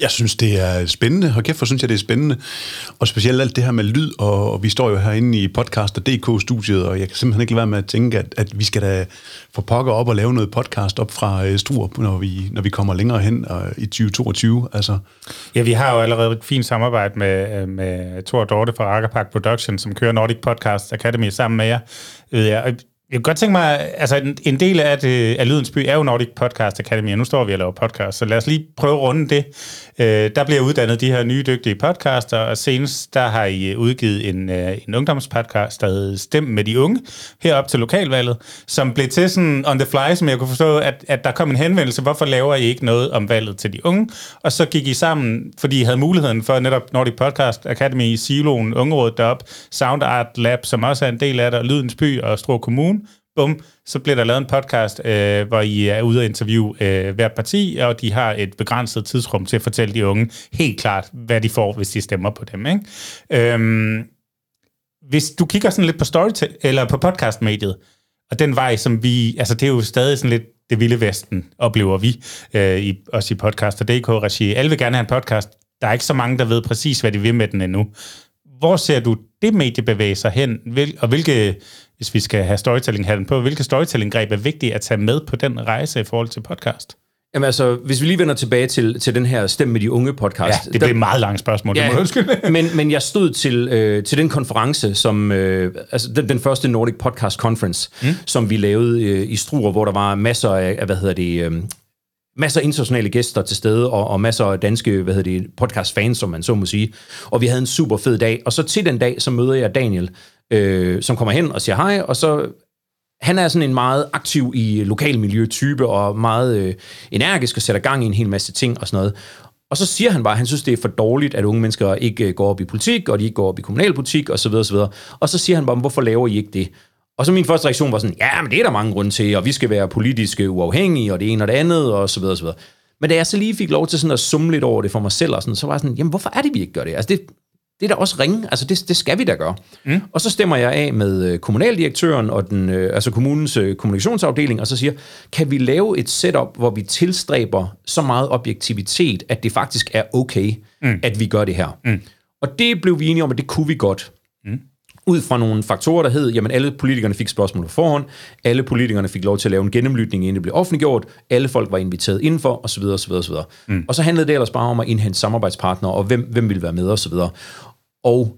Jeg synes, det er spændende. Hold kæft, hvor synes jeg, det er spændende. Og specielt alt det her med lyd, og, og vi står jo herinde i podcaster.dk-studiet, og jeg kan simpelthen ikke lade være med at tænke, at, at vi skal da få pokker op og lave noget podcast op fra uh, Struer, når vi, når vi kommer længere hen og, i 2022. Altså, Ja, vi har jo allerede et fint samarbejde med, øh, med Thor Dorte fra Akkerpark Production, som kører Nordic Podcast Academy sammen med jer. Jeg. Jeg kunne godt tænke mig, altså en, en del af, det, af Lydens By er jo Nordic Podcast Academy, og nu står vi og laver podcast, så lad os lige prøve at runde det. Øh, der bliver uddannet de her nye dygtige podcaster, og senest der har I øh, udgivet en, øh, en ungdomspodcast, der hedder Stem med de unge, herop til lokalvalget, som blev til sådan on the fly, som jeg kunne forstå, at, at der kom en henvendelse, hvorfor laver I ikke noget om valget til de unge? Og så gik I sammen, fordi I havde muligheden for netop Nordic Podcast Academy i Siloen, Ungerådet derop, Sound Art Lab, som også er en del af det, og Lydens By og Struer Kommune. Bum, så bliver der lavet en podcast, øh, hvor I er ude og interviewe øh, hvert parti, og de har et begrænset tidsrum til at fortælle de unge helt klart, hvad de får, hvis de stemmer på dem. Ikke? Øhm, hvis du kigger sådan lidt på storytel eller på podcastmediet, og den vej, som vi, altså det er jo stadig sådan lidt det vilde vesten, oplever vi, øh, i, også i podcaster.dk-regi. Alle vil gerne have en podcast. Der er ikke så mange, der ved præcis, hvad de vil med den endnu. Hvor ser du det medie bevæge sig hen, og hvilke, hvis vi skal have storytelling på, hvilke storytelling-greb er vigtige at tage med på den rejse i forhold til podcast? Jamen altså, hvis vi lige vender tilbage til, til den her Stem med de unge podcast. Ja, det blev et meget langt spørgsmål, det må jeg undskylde. men, men jeg stod til, øh, til den konference, som øh, altså den, den første Nordic Podcast Conference, mm. som vi lavede øh, i Struer, hvor der var masser af, af hvad hedder det, øh, masser af internationale gæster til stede, og, og masser af danske hvad hedder det, podcast-fans, som man så må sige. Og vi havde en super fed dag. Og så til den dag, så møder jeg Daniel, øh, som kommer hen og siger hej, og så han er sådan en meget aktiv i lokalmiljø-type, og meget øh, energisk og sætter gang i en hel masse ting og sådan noget. Og så siger han bare, at han synes, det er for dårligt, at unge mennesker ikke øh, går op i politik, og de ikke går op i kommunalpolitik, og så videre, og så videre. Og så siger han bare, hvorfor laver I ikke det? Og så min første reaktion var sådan, ja, men det er der mange grunde til, og vi skal være politiske uafhængige, og det ene og det andet, og så videre, og så videre. Men da jeg så lige fik lov til sådan at summe lidt over det for mig selv, og sådan, så var jeg sådan, jamen hvorfor er det, vi ikke gør det? Altså det, det er da også ringe, altså det, det skal vi da gøre. Mm. Og så stemmer jeg af med øh, kommunaldirektøren og den, øh, altså kommunens øh, kommunikationsafdeling, og så siger, kan vi lave et setup, hvor vi tilstræber så meget objektivitet, at det faktisk er okay, mm. at vi gør det her. Mm. Og det blev vi enige om, at det kunne vi godt. Mm. Ud fra nogle faktorer, der hed, jamen alle politikerne fik spørgsmål på forhånd, alle politikerne fik lov til at lave en gennemlytning, inden det blev offentliggjort, alle folk var inviteret indenfor, osv. osv., osv. Mm. Og så handlede det ellers bare om at indhente samarbejdspartnere, og hvem, hvem ville være med, osv. Og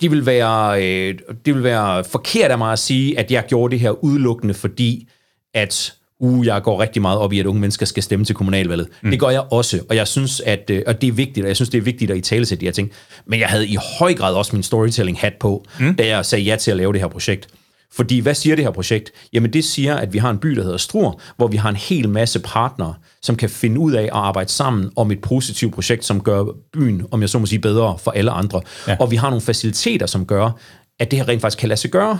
det vil være, øh, det vil være forkert af mig at sige, at jeg gjorde det her udelukkende, fordi at uh, jeg går rigtig meget op i, at unge mennesker skal stemme til kommunalvalget. Mm. Det gør jeg også, og jeg synes, at øh, og det er vigtigt, og jeg synes, det er vigtigt at i tale de her ting. Men jeg havde i høj grad også min storytelling-hat på, mm. da jeg sagde ja til at lave det her projekt. Fordi hvad siger det her projekt? Jamen det siger, at vi har en by, der hedder Struer, hvor vi har en hel masse partnere, som kan finde ud af at arbejde sammen om et positivt projekt, som gør byen, om jeg så må sige, bedre for alle andre. Ja. Og vi har nogle faciliteter, som gør, at det her rent faktisk kan lade sig gøre.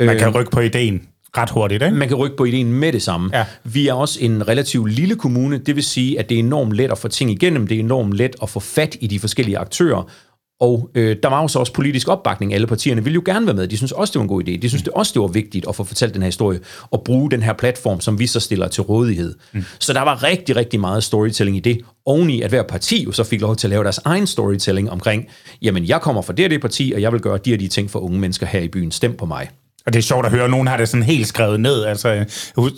Man kan rykke på ideen ret hurtigt, ikke? Man kan rykke på ideen med det samme. Ja. Vi er også en relativt lille kommune, det vil sige, at det er enormt let at få ting igennem, det er enormt let at få fat i de forskellige aktører, og øh, der var jo så også politisk opbakning. Alle partierne ville jo gerne være med. De synes også, det var en god idé. De synes det også, det var vigtigt at få fortalt den her historie, og bruge den her platform, som vi så stiller til rådighed. Mm. Så der var rigtig, rigtig meget storytelling i det. Oveni at hver parti jo så fik lov til at lave deres egen storytelling omkring, jamen jeg kommer fra det og det parti, og jeg vil gøre de og de ting for unge mennesker her i byen. Stem på mig. Og det er sjovt at høre, at nogen har det sådan helt skrevet ned. Altså, jeg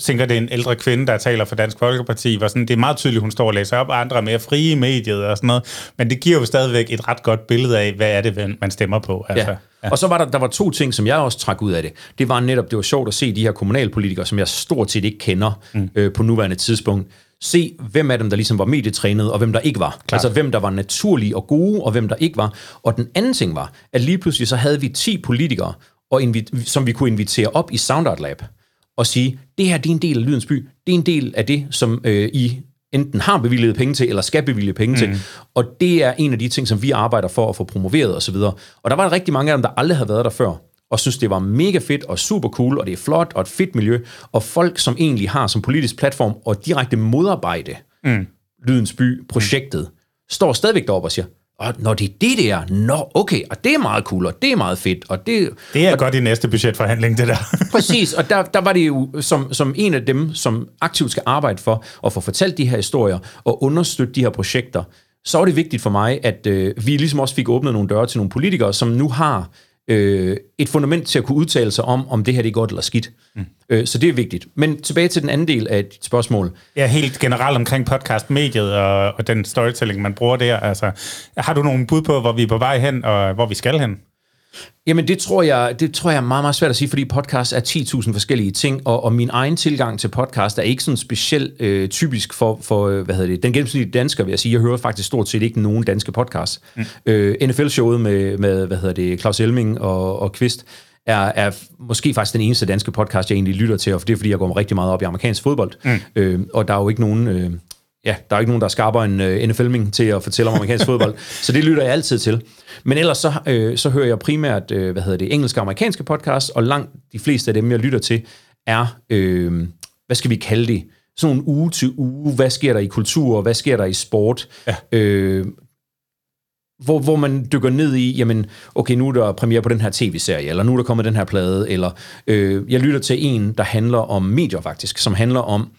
tænker, det er en ældre kvinde, der taler for Dansk Folkeparti, hvor sådan, det er meget tydeligt, hun står og læser op, og andre er mere frie i mediet og sådan noget. Men det giver jo stadigvæk et ret godt billede af, hvad er det, man stemmer på. Altså, ja. Ja. Og så var der, der var to ting, som jeg også trak ud af det. Det var netop, det var sjovt at se de her kommunalpolitikere, som jeg stort set ikke kender mm. øh, på nuværende tidspunkt, se, hvem af dem, der ligesom var medietrænet, og hvem der ikke var. Klar. Altså, hvem der var naturlige og gode, og hvem der ikke var. Og den anden ting var, at lige pludselig så havde vi 10 politikere, og invi- som vi kunne invitere op i Soundart Lab, og sige, det her det er en del af Lydens By, det er en del af det, som øh, I enten har bevilget penge til, eller skal bevilge penge mm. til. Og det er en af de ting, som vi arbejder for at få promoveret osv. Og, og der var rigtig mange af dem, der aldrig havde været der før, og synes, det var mega fedt og super cool, og det er flot og et fedt miljø, og folk, som egentlig har som politisk platform og direkte modarbejde mm. Lydens By-projektet, mm. står stadigvæk deroppe og siger, og når det er det der, nå, okay, og det er meget cool, og det er meget fedt, og det... Det er og, godt i næste budgetforhandling, det der. præcis, og der, der var det jo som, som en af dem, som aktivt skal arbejde for at få fortalt de her historier og understøtte de her projekter, så var det vigtigt for mig, at øh, vi ligesom også fik åbnet nogle døre til nogle politikere, som nu har øh, et fundament til at kunne udtale sig om, om det her det er godt eller skidt. Mm. Øh, så det er vigtigt. Men tilbage til den anden del af dit spørgsmål. Ja, helt generelt omkring podcastmediet og, og den storytelling, man bruger der. Altså, har du nogle bud på, hvor vi er på vej hen, og hvor vi skal hen? Jamen det tror jeg, det tror jeg er meget, meget svært at sige, fordi podcast er 10.000 forskellige ting, og, og min egen tilgang til podcast er ikke sådan specielt øh, typisk for, for, øh, hvad hedder det, den gennemsnitlige dansker, vil jeg sige. Jeg hører faktisk stort set ikke nogen danske podcasts. Mm. Øh, NFL-showet med, med, hvad hedder det, Claus Elming og, og Kvist, er, er måske faktisk den eneste danske podcast, jeg egentlig lytter til, og det er, fordi jeg går rigtig meget op i amerikansk fodbold. Mm. Øh, og der er jo ikke nogen... Øh, ja, der er ikke nogen, der skaber en uh, øh, NFL-ming til at fortælle om amerikansk fodbold, så det lytter jeg altid til. Men ellers så, øh, så hører jeg primært, øh, hvad hedder det, engelske og amerikanske podcasts, og langt de fleste af dem, jeg lytter til, er, øh, hvad skal vi kalde det, sådan en uge til uge, hvad sker der i kultur, hvad sker der i sport, ja. øh, hvor, hvor man dykker ned i, jamen, okay, nu er der premiere på den her tv-serie, eller nu er der kommet den her plade, eller øh, jeg lytter til en, der handler om medier faktisk, som handler om,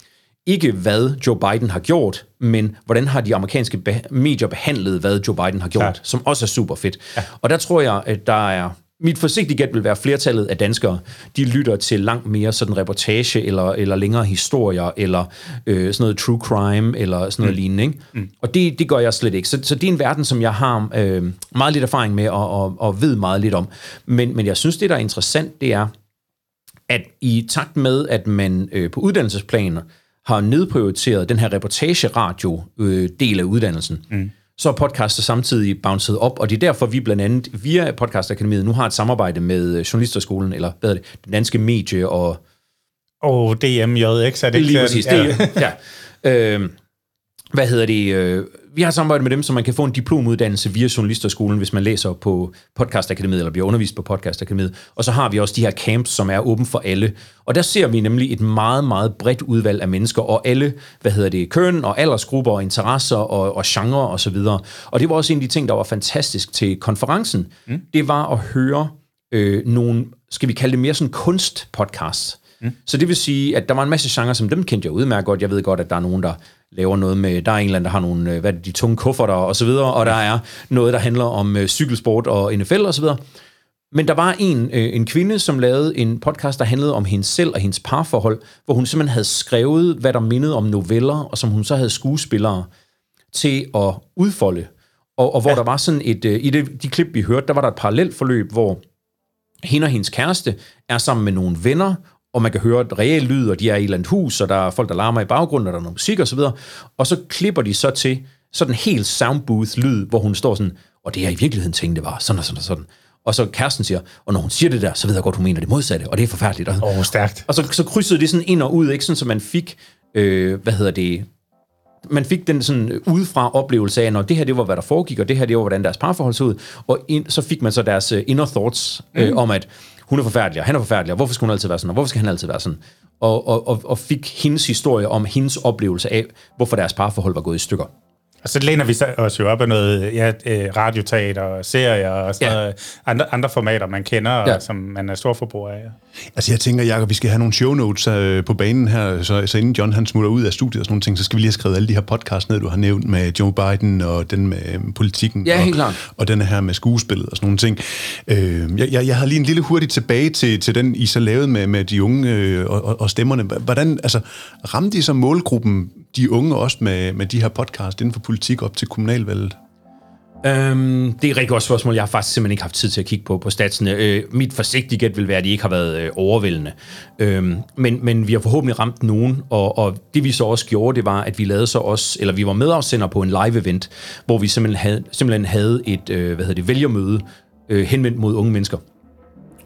ikke hvad Joe Biden har gjort, men hvordan har de amerikanske be- medier behandlet, hvad Joe Biden har gjort, ja. som også er super fedt. Ja. Og der tror jeg, at der er mit forsigtige gæt vil være flertallet af danskere, de lytter til langt mere sådan reportage, eller, eller længere historier, eller øh, sådan noget true crime, eller sådan noget mm. lignende. Ikke? Mm. Og det, det gør jeg slet ikke. Så, så det er en verden, som jeg har øh, meget lidt erfaring med, og, og, og ved meget lidt om. Men, men jeg synes, det der er interessant, det er, at i takt med, at man øh, på uddannelsesplaner har nedprioriteret den her reportage-radio-del af uddannelsen, mm. så er podcaster samtidig bounced op, og det er derfor, vi blandt andet via Podcast Akademiet nu har et samarbejde med Journalisterskolen, eller hvad er det, den danske medie og... Og DMJX, er det ikke? Lige præcis, ja. Ja. Øh, hvad hedder det? Øh, vi har samarbejdet med dem, så man kan få en diplomuddannelse via Journalisterskolen, hvis man læser på Podcast Akademiet, eller bliver undervist på Podcast Akademiet. Og så har vi også de her camps, som er åben for alle. Og der ser vi nemlig et meget, meget bredt udvalg af mennesker, og alle, hvad hedder det, køn og aldersgrupper og interesser og, og genre og så videre. Og det var også en af de ting, der var fantastisk til konferencen. Mm. Det var at høre øh, nogle, skal vi kalde det mere sådan kunstpodcasts. Mm. Så det vil sige, at der var en masse genrer, som dem kendte jeg udmærket godt. Jeg ved godt, at der er nogen, der laver noget med, der er en eller anden, der har nogle, øh, hvad det, de tunge kufferter og så videre, og der er noget, der handler om øh, cykelsport og NFL og så videre. Men der var en, øh, en kvinde, som lavede en podcast, der handlede om hende selv og hendes parforhold, hvor hun simpelthen havde skrevet, hvad der mindede om noveller, og som hun så havde skuespillere til at udfolde. Og, og hvor ja. der var sådan et, i det, de klip, vi hørte, der var der et parallelt forløb, hvor hende og hendes kæreste er sammen med nogle venner, og man kan høre et reelt lyd, og de er i et eller andet hus, og der er folk, der larmer i baggrunden, og der er noget musik osv., og, og så klipper de så til sådan en helt soundbooth-lyd, hvor hun står sådan, og det jeg i virkeligheden tænkte, det var sådan og sådan og sådan. Og så kæresten siger, og når hun siger det der, så ved jeg godt, hun mener det modsatte, og det er forfærdeligt. Åh, oh, stærkt. Og så, så krydsede det sådan ind og ud, ikke? Sådan, så man fik, øh, hvad hedder det, man fik den sådan udefra oplevelse af, når det her det var, hvad der foregik, og det her det var, hvordan deres parforhold så ud, og ind, så fik man så deres uh, inner thoughts øh, mm. om, at hun er forfærdelig, og han er forfærdelig, og hvorfor skal hun altid være sådan, og hvorfor skal han altid være sådan? Og, og, og, og fik hendes historie om hendes oplevelse af, hvorfor deres parforhold var gået i stykker. Og så læner vi os jo op af noget ja, øh, radioteater og serier og sådan ja. noget, andre, andre formater, man kender, ja. og som man er stor forbruger af. Altså jeg tænker, Jacob, vi skal have nogle show notes øh, på banen her, så, så inden John han smutter ud af studiet og sådan nogle ting, så skal vi lige have skrevet alle de her podcasts ned, du har nævnt med Joe Biden og den med øh, politikken. Ja, og, helt klart. Og den her med skuespillet og sådan nogle ting. Øh, jeg, jeg, jeg har lige en lille hurtigt tilbage til, til den, I så lavede med, med de unge øh, og, og stemmerne. Hvordan, altså, ramte I så målgruppen, de unge også med, med de her podcast inden for politik op til kommunalvalget? Øhm, det er et rigtig godt spørgsmål. Jeg har faktisk simpelthen ikke haft tid til at kigge på, på statsene. Øh, mit forsigtige gæt vil være, at de ikke har været øh, overvældende. Øhm, men, men vi har forhåbentlig ramt nogen, og, og det vi så også gjorde, det var, at vi lavede så også, eller vi var medafsender på en live-event, hvor vi simpelthen havde, simpelthen havde et øh, hvad hedder det, vælgermøde øh, henvendt mod unge mennesker.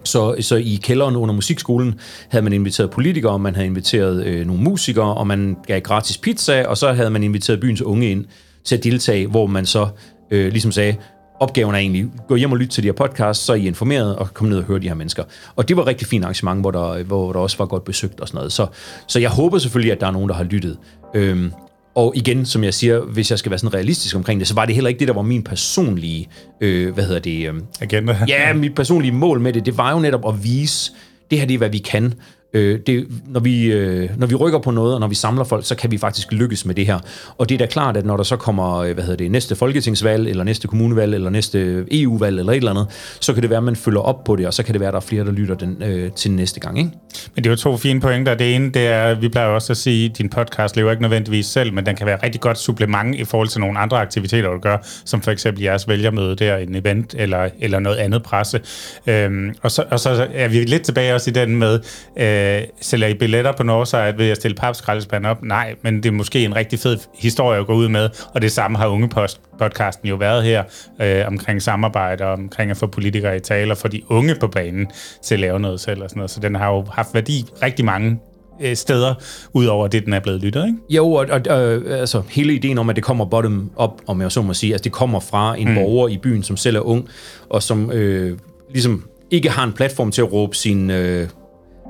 Så, så i kælderen under musikskolen havde man inviteret politikere, man havde inviteret øh, nogle musikere, og man gav gratis pizza, og så havde man inviteret byens unge ind til at deltage, hvor man så øh, ligesom sagde, opgaven er egentlig, gå hjem og lytte til de her podcasts, så er I informeret og kom ned og høre de her mennesker. Og det var et rigtig fint arrangement, hvor der, hvor der også var godt besøgt og sådan noget. Så, så jeg håber selvfølgelig, at der er nogen, der har lyttet. Øhm, og igen, som jeg siger, hvis jeg skal være sådan realistisk omkring det, så var det heller ikke det, der var min personlige, øh, hvad hedder det? Øh, Agenda. Ja, mit personlige mål med det, det var jo netop at vise, det her det er, hvad vi kan. Øh, det, når, vi, øh, når vi rykker på noget, og når vi samler folk, så kan vi faktisk lykkes med det her. Og det er da klart, at når der så kommer øh, hvad hedder det, næste folketingsvalg, eller næste kommunevalg, eller næste EU-valg, eller et eller andet, så kan det være, at man følger op på det, og så kan det være, at der er flere, der lytter den, øh, til næste gang. Ikke? Men det er jo to fine pointer. Det ene, det er, vi plejer også at sige, at din podcast lever ikke nødvendigvis selv, men den kan være et rigtig godt supplement i forhold til nogle andre aktiviteter, du gør, som for eksempel jeres vælgermøde der, en event eller, eller noget andet presse. Øhm, og, så, og så er vi lidt tilbage også i den med, øh, sælger I billetter på Northside ved at stille papskraldespand op? Nej, men det er måske en rigtig fed historie at gå ud med, og det samme har Unge Post podcasten jo været her øh, omkring samarbejde og omkring at få politikere i tale og få de unge på banen til at lave noget selv og sådan noget. Så den har jo haft værdi rigtig mange øh, steder, udover det, den er blevet lyttet, ikke? Jo, og, og øh, altså, hele ideen om, at det kommer bottom up, om jeg så må sige, altså det kommer fra en mm. borger i byen, som selv er ung, og som øh, ligesom ikke har en platform til at råbe sin, øh,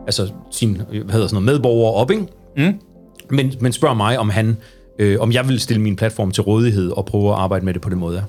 altså sin hvad hedder sådan noget, medborgere op, ikke? Mm. Men, men spørger mig, om han, øh, om jeg vil stille min platform til rådighed og prøve at arbejde med det på den måde.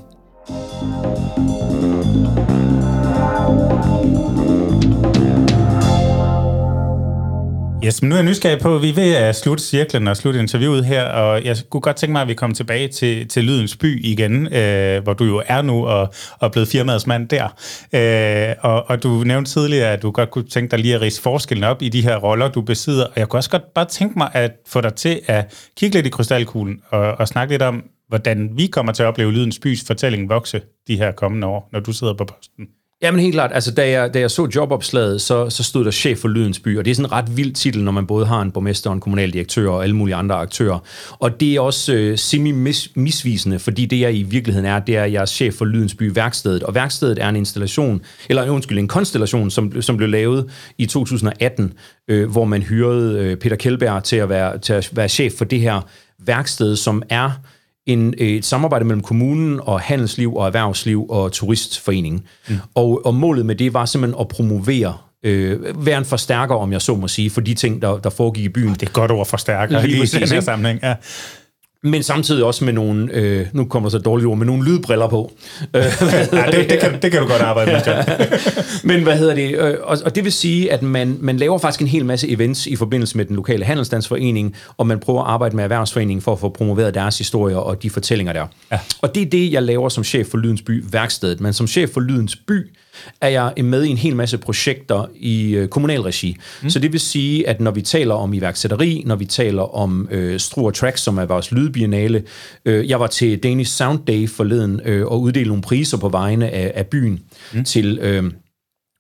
Yes, men nu er jeg nysgerrig på, at vi er ved at slutte cirklen og slutte interviewet her, og jeg kunne godt tænke mig, at vi kommer tilbage til, til Lydens By igen, øh, hvor du jo er nu og, og er blevet firmaets mand der. Øh, og, og du nævnte tidligere, at du godt kunne tænke dig lige at rise forskellen op i de her roller, du besidder, og jeg kunne også godt bare tænke mig at få dig til at kigge lidt i krystalkuglen og, og snakke lidt om, hvordan vi kommer til at opleve Lydens Bys fortælling vokse de her kommende år, når du sidder på posten. Jamen helt klart, altså da jeg, da jeg så jobopslaget, så, så stod der chef for Lydens By, og det er sådan en ret vild titel, når man både har en borgmester, en kommunaldirektør og alle mulige andre aktører. Og det er også øh, semi-misvisende, fordi det jeg i virkeligheden er, det er, at jeg er chef for Lydens By værkstedet, og værkstedet er en installation, eller undskyld, en konstellation, som, som blev lavet i 2018, øh, hvor man hyrede øh, Peter Kjellberg til at, være, til at være chef for det her værksted, som er en, et samarbejde mellem kommunen og handelsliv og erhvervsliv og turistforeningen. Mm. Og, og målet med det var simpelthen at promovere øh, være en forstærker, om jeg så må sige, for de ting, der, der foregik i byen. Det er godt ord forstærker Lige i den her sammenhæng. Ja men samtidig også med nogle, øh, nu kommer så dårligt ord, med nogle lydbriller på. ja, det, det, kan, det kan du godt arbejde med, men hvad hedder det? Øh, og, og det vil sige, at man, man laver faktisk en hel masse events i forbindelse med den lokale handelsstandsforening, og man prøver at arbejde med erhvervsforeningen for at få promoveret deres historier og de fortællinger der. Ja. Og det er det, jeg laver som chef for Lydens By værkstedet. Men som chef for Lydens By, er jeg med i en hel masse projekter i øh, kommunalregi. Mm. Så det vil sige, at når vi taler om iværksætteri, når vi taler om øh, Struer Tracks, som er vores lydbiennale, øh, jeg var til Danish Sound Day forleden øh, og uddelte nogle priser på vegne af, af byen mm. til... Øh,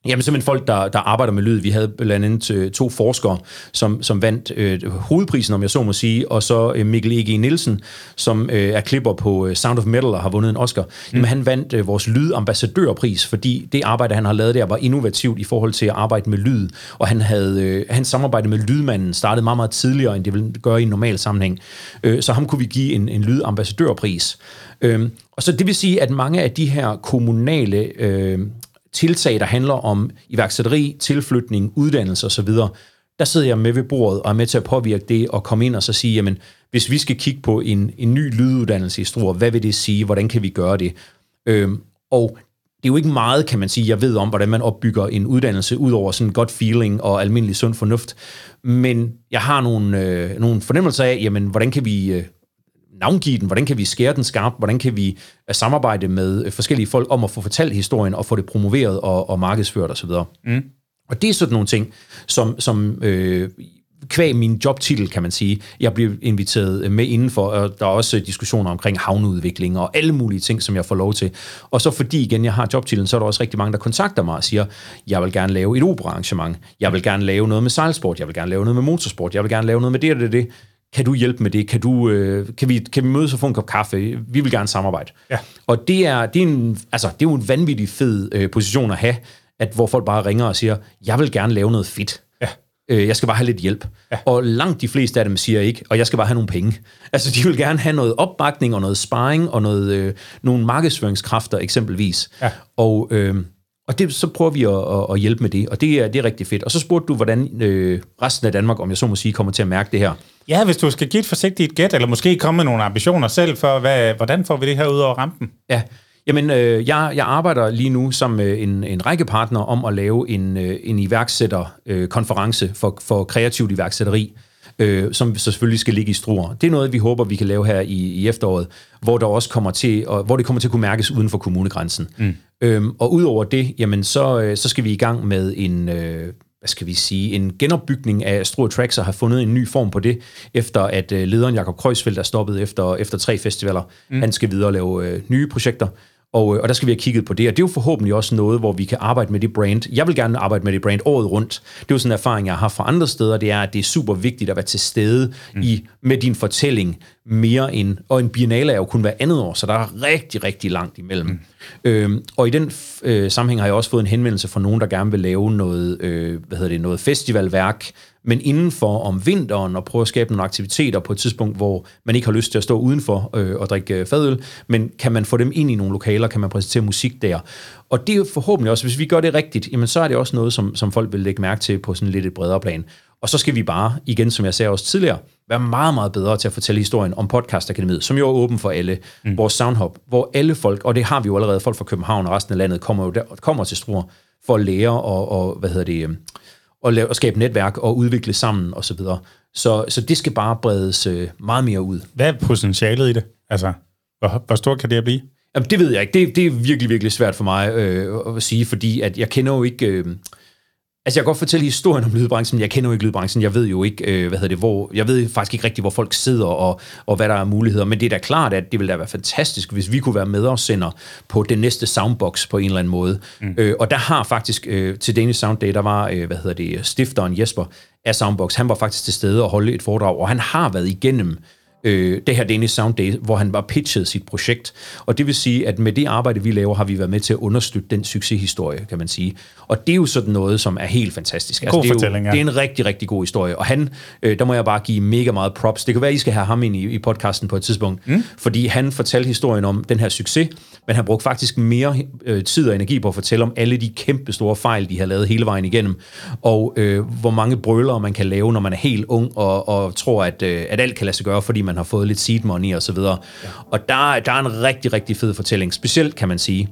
Jamen simpelthen folk, der, der arbejder med lyd. Vi havde blandt andet øh, to forskere, som, som vandt øh, hovedprisen, om jeg så må sige, og så øh, Mikkel E.G. Nielsen, som øh, er klipper på øh, Sound of Metal og har vundet en Oscar. Mm. Jamen han vandt øh, vores lydambassadørpris, fordi det arbejde, han har lavet der, var innovativt i forhold til at arbejde med lyd, og han havde øh, han samarbejde med lydmanden startede meget, meget tidligere, end det ville gøre i en normal sammenhæng. Øh, så ham kunne vi give en, en lydambassadørpris. Øh, og så det vil sige, at mange af de her kommunale øh, tiltag, der handler om iværksætteri, tilflytning, uddannelse osv., der sidder jeg med ved bordet og er med til at påvirke det og komme ind og så sige, jamen, hvis vi skal kigge på en, en ny lyduddannelse i Struer, hvad vil det sige? Hvordan kan vi gøre det? Øhm, og det er jo ikke meget, kan man sige, jeg ved om, hvordan man opbygger en uddannelse, ud over sådan godt feeling og almindelig sund fornuft. Men jeg har nogle, øh, nogle fornemmelser af, jamen, hvordan kan vi øh, navngive den, hvordan kan vi skære den skarpt, hvordan kan vi øh, samarbejde med øh, forskellige folk om at få fortalt historien og få det promoveret og, og markedsført osv. Mm. Og det er sådan nogle ting, som, som øh, kvæg min jobtitel, kan man sige. Jeg bliver inviteret med indenfor, og der er også diskussioner omkring havneudvikling og alle mulige ting, som jeg får lov til. Og så fordi igen, jeg har jobtitlen, så er der også rigtig mange, der kontakter mig og siger, jeg vil gerne lave et operaarrangement, jeg vil gerne lave noget med sejlsport, jeg vil gerne lave noget med motorsport, jeg vil gerne lave noget med det og det, det. Kan du hjælpe med det? Kan, du, øh, kan, vi, kan vi mødes og få en kop kaffe? Vi vil gerne samarbejde. Ja. Og det er, det, er en, altså, det er jo en vanvittig fed øh, position at have, at hvor folk bare ringer og siger, jeg vil gerne lave noget fedt. Ja. Øh, jeg skal bare have lidt hjælp. Ja. Og langt de fleste af dem siger ikke, og jeg skal bare have nogle penge. Altså, de vil gerne have noget opbakning og noget sparring og noget, øh, nogle markedsføringskræfter eksempelvis. Ja. Og, øh, og det, så prøver vi at, at, at hjælpe med det, og det er, det er rigtig fedt. Og så spurgte du, hvordan øh, resten af Danmark, om jeg så må sige, kommer til at mærke det her. Ja, hvis du skal give et forsigtigt gæt, eller måske komme med nogle ambitioner selv for, hvad, hvordan får vi det her ud over rampen? Ja, Jamen, øh, jeg, jeg arbejder lige nu sammen med en, en række partnere om at lave en, øh, en iværksætterkonference øh, for, for kreativt iværksætteri, øh, som så selvfølgelig skal ligge i struer. Det er noget, vi håber, vi kan lave her i, i efteråret, hvor der også kommer til, og, hvor det kommer til at kunne mærkes uden for kommunegrænsen. Mm. Øhm, og udover det, jamen, så, øh, så skal vi i gang med en... Øh, hvad skal vi sige, en genopbygning af Struer Tracks og har fundet en ny form på det, efter at øh, lederen Jakob Kreuzfeldt er stoppet efter, efter tre festivaler. Mm. Han skal videre og lave øh, nye projekter. Og, øh, og der skal vi have kigget på det, og det er jo forhåbentlig også noget, hvor vi kan arbejde med det brand. Jeg vil gerne arbejde med det brand året rundt. Det er jo sådan en erfaring, jeg har fra andre steder, det er, at det er super vigtigt at være til stede mm. i, med din fortælling mere end, og en biennale er jo kun hver andet år, så der er rigtig, rigtig langt imellem. Mm. Øhm, og i den øh, sammenhæng har jeg også fået en henvendelse fra nogen, der gerne vil lave noget, øh, hvad hedder det, noget festivalværk, men indenfor om vinteren og prøve at skabe nogle aktiviteter på et tidspunkt, hvor man ikke har lyst til at stå udenfor øh, og drikke øh, fadøl, men kan man få dem ind i nogle lokaler, kan man præsentere musik der. Og det er jo forhåbentlig også, hvis vi gør det rigtigt, jamen så er det også noget, som, som folk vil lægge mærke til på sådan lidt et bredere plan. Og så skal vi bare, igen som jeg sagde også tidligere, være meget, meget bedre til at fortælle historien om Podcast Akademiet, som jo er åben for alle. Mm. Vores Soundhop, hvor alle folk, og det har vi jo allerede, folk fra København og resten af landet, kommer jo der, kommer til Struer for at lære og, og hvad hedder det, og, lave, og skabe netværk og udvikle sammen og så videre. Så, så det skal bare bredes øh, meget mere ud. Hvad er potentialet i det? Altså, hvor, hvor stort kan det blive? Jamen, det ved jeg ikke. Det, det er virkelig, virkelig svært for mig øh, at sige, fordi at jeg kender jo ikke... Øh, Altså, jeg kan godt fortælle historien om lydbranchen, jeg kender jo ikke lydbranchen. Jeg ved jo ikke, øh, hvad hedder det, hvor... Jeg ved faktisk ikke rigtigt, hvor folk sidder, og, og hvad der er muligheder. Men det er da klart, at det ville da være fantastisk, hvis vi kunne være medafsender på den næste soundbox på en eller anden måde. Mm. Øh, og der har faktisk, øh, til Danish Sound Day, der var, øh, hvad hedder det, stifteren Jesper af Soundbox, han var faktisk til stede og holde et foredrag, og han har været igennem øh, det her Danish Sound Day, hvor han var pitchet sit projekt. Og det vil sige, at med det arbejde, vi laver, har vi været med til at understøtte den succeshistorie, kan man sige. Og det er jo sådan noget, som er helt fantastisk. Altså, det, er jo, ja. det er en rigtig, rigtig god historie. Og han, øh, der må jeg bare give mega meget props. Det kan være, I skal have ham ind i, i podcasten på et tidspunkt. Mm. Fordi han fortalte historien om den her succes, men han brugte faktisk mere øh, tid og energi på at fortælle om alle de kæmpe store fejl, de har lavet hele vejen igennem. Og øh, hvor mange brøler man kan lave, når man er helt ung og, og tror, at, øh, at alt kan lade sig gøre, fordi man har fået lidt seed money og så videre. Ja. Og der, der er en rigtig, rigtig fed fortælling. Specielt kan man sige,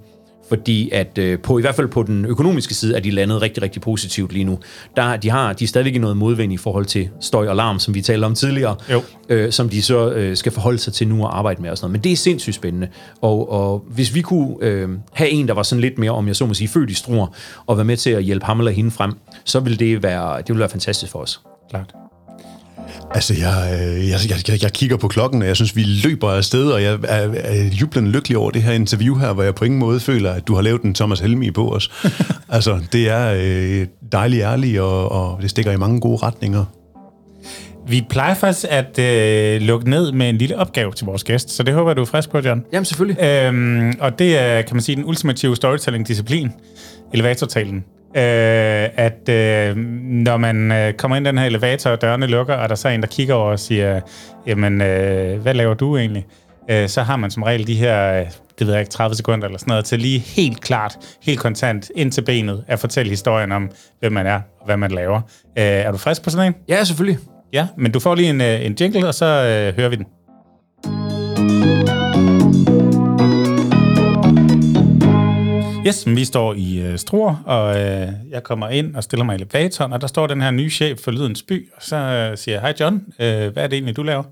fordi at øh, på i hvert fald på den økonomiske side er de landet rigtig, rigtig positivt lige nu. Der, de har de er stadigvæk noget modvind i forhold til støj og larm, som vi talte om tidligere, jo. Øh, som de så øh, skal forholde sig til nu og arbejde med og sådan noget. Men det er sindssygt spændende. Og, og hvis vi kunne øh, have en, der var sådan lidt mere, om jeg så må sige, født i struer, og være med til at hjælpe ham eller hende frem, så ville det være, det ville være fantastisk for os. Klart. Altså, jeg, øh, jeg, jeg, jeg kigger på klokken, og jeg synes, vi løber afsted, og jeg er, er jublende lykkelig over det her interview her, hvor jeg på ingen måde føler, at du har lavet en Thomas Helmi på os. altså, det er øh, dejligt ærligt, og, og det stikker i mange gode retninger. Vi plejer faktisk at øh, lukke ned med en lille opgave til vores gæst, så det håber jeg, du er frisk på, John. Jamen, selvfølgelig. Øhm, og det er, kan man sige, den ultimative storytelling-disciplin, elevatortalen øh, at øh, når man øh, kommer ind i den her elevator, og dørene lukker, og der så er en, der kigger over og siger, jamen, øh, hvad laver du egentlig? Øh, så har man som regel de her det ved jeg ikke, 30 sekunder eller sådan noget, til lige helt klart, helt kontant, ind til benet, at fortælle historien om, hvem man er og hvad man laver. Øh, er du frisk på sådan en? Ja, selvfølgelig. Ja, men du får lige en, øh, en jingle, og så øh, hører vi den. Yes, vi står i øh, Struer, og øh, jeg kommer ind og stiller mig i elevatoren, og der står den her nye chef for Lydens By, og så øh, siger jeg, hej John, øh, hvad er det egentlig, du laver?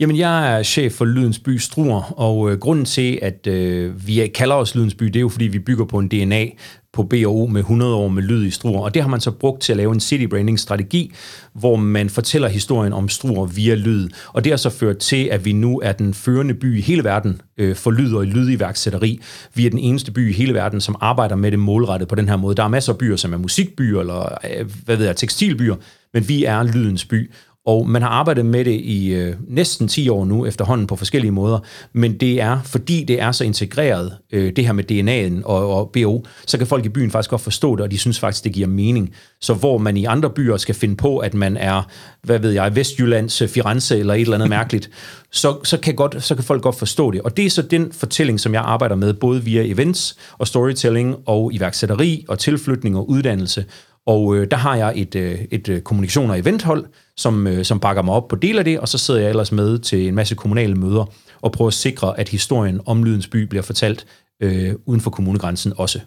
Jamen, jeg er chef for Lydens By Struer, og øh, grunden til, at øh, vi kalder os Lydens By, det er jo, fordi vi bygger på en DNA på BO med 100 år med lyd i Struer, og det har man så brugt til at lave en city branding strategi, hvor man fortæller historien om Struer via lyd, og det har så ført til, at vi nu er den førende by i hele verden øh, for lyd og lydiværksætteri. Vi er den eneste by i hele verden, som arbejder med det målrettet på den her måde. Der er masser af byer, som er musikbyer eller øh, hvad ved jeg, tekstilbyer, men vi er lydens by, og man har arbejdet med det i øh, næsten 10 år nu efterhånden på forskellige måder, men det er, fordi det er så integreret, øh, det her med DNA'en og, og BO, så kan folk i byen faktisk godt forstå det, og de synes faktisk, det giver mening. Så hvor man i andre byer skal finde på, at man er, hvad ved jeg, Vestjyllands øh, Firenze eller et eller andet mærkeligt, så, så, kan godt, så kan folk godt forstå det. Og det er så den fortælling, som jeg arbejder med, både via events og storytelling og iværksætteri og tilflytning og uddannelse. Og øh, der har jeg et, øh, et øh, kommunikation- og eventhold, som, øh, som bakker mig op på del af det, og så sidder jeg ellers med til en masse kommunale møder og prøver at sikre, at historien om Lydens By bliver fortalt øh, uden for kommunegrænsen også.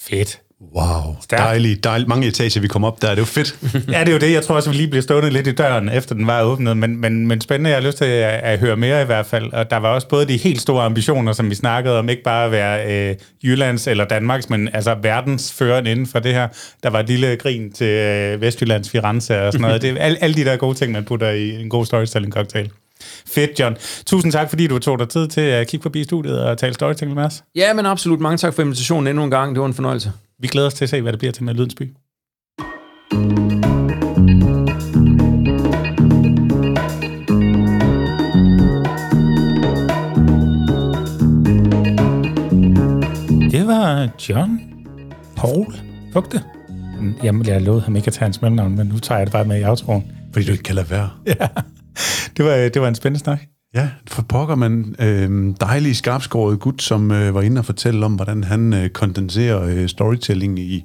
Fedt. Wow, dejligt. Dejlig. Mange etager, vi kom op der. Det er jo fedt. ja, det er jo det. Jeg tror også, vi lige blev stående lidt i døren, efter den var åbnet. Men, men, men spændende. Jeg har lyst til at, at høre mere i hvert fald. Og der var også både de helt store ambitioner, som vi snakkede om. Ikke bare at være øh, Jyllands eller Danmarks, men altså verdens førende inden for det her. Der var et lille grin til øh, Vestjyllands Firenze og sådan noget. Det er alle, alle de der gode ting, man putter i en god storytelling-cocktail. Fedt, John. Tusind tak, fordi du tog dig tid til at kigge forbi studiet og tale storytelling med os. Ja, men absolut. Mange tak for invitationen endnu en gang. Det var en fornøjelse. Vi glæder os til at se, hvad det bliver til med Lydensby. Det var John Paul Fugte. Jamen, jeg lovede ham ikke at tage hans mellemnavn, men nu tager jeg det bare med i outroen. Fordi du ikke kan lade være. Ja, det var, det var en spændende snak. Ja, for pokker man øh, dejlig skarpskåret gut, som øh, var inde og fortælle om, hvordan han øh, kondenserer øh, storytelling i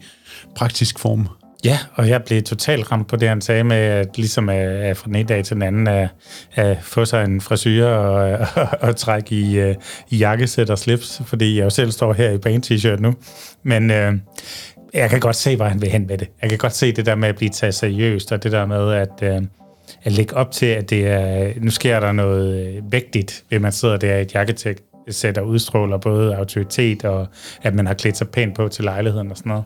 praktisk form. Ja, og jeg blev totalt ramt på det, han sagde med, at ligesom at, at fra den ene dag til den anden, at, at få sig en frisyr og, og, og trække i, øh, i jakkesæt og slips, fordi jeg jo selv står her i band-t-shirt nu. Men øh, jeg kan godt se, hvor han vil hen med det. Jeg kan godt se det der med at blive taget seriøst, og det der med at, øh, at lægge op til, at det er, nu sker der noget øh, vægtigt, ved man sidder der i et jakkesæt og udstråler både autoritet, og at man har klædt sig pænt på til lejligheden og sådan noget.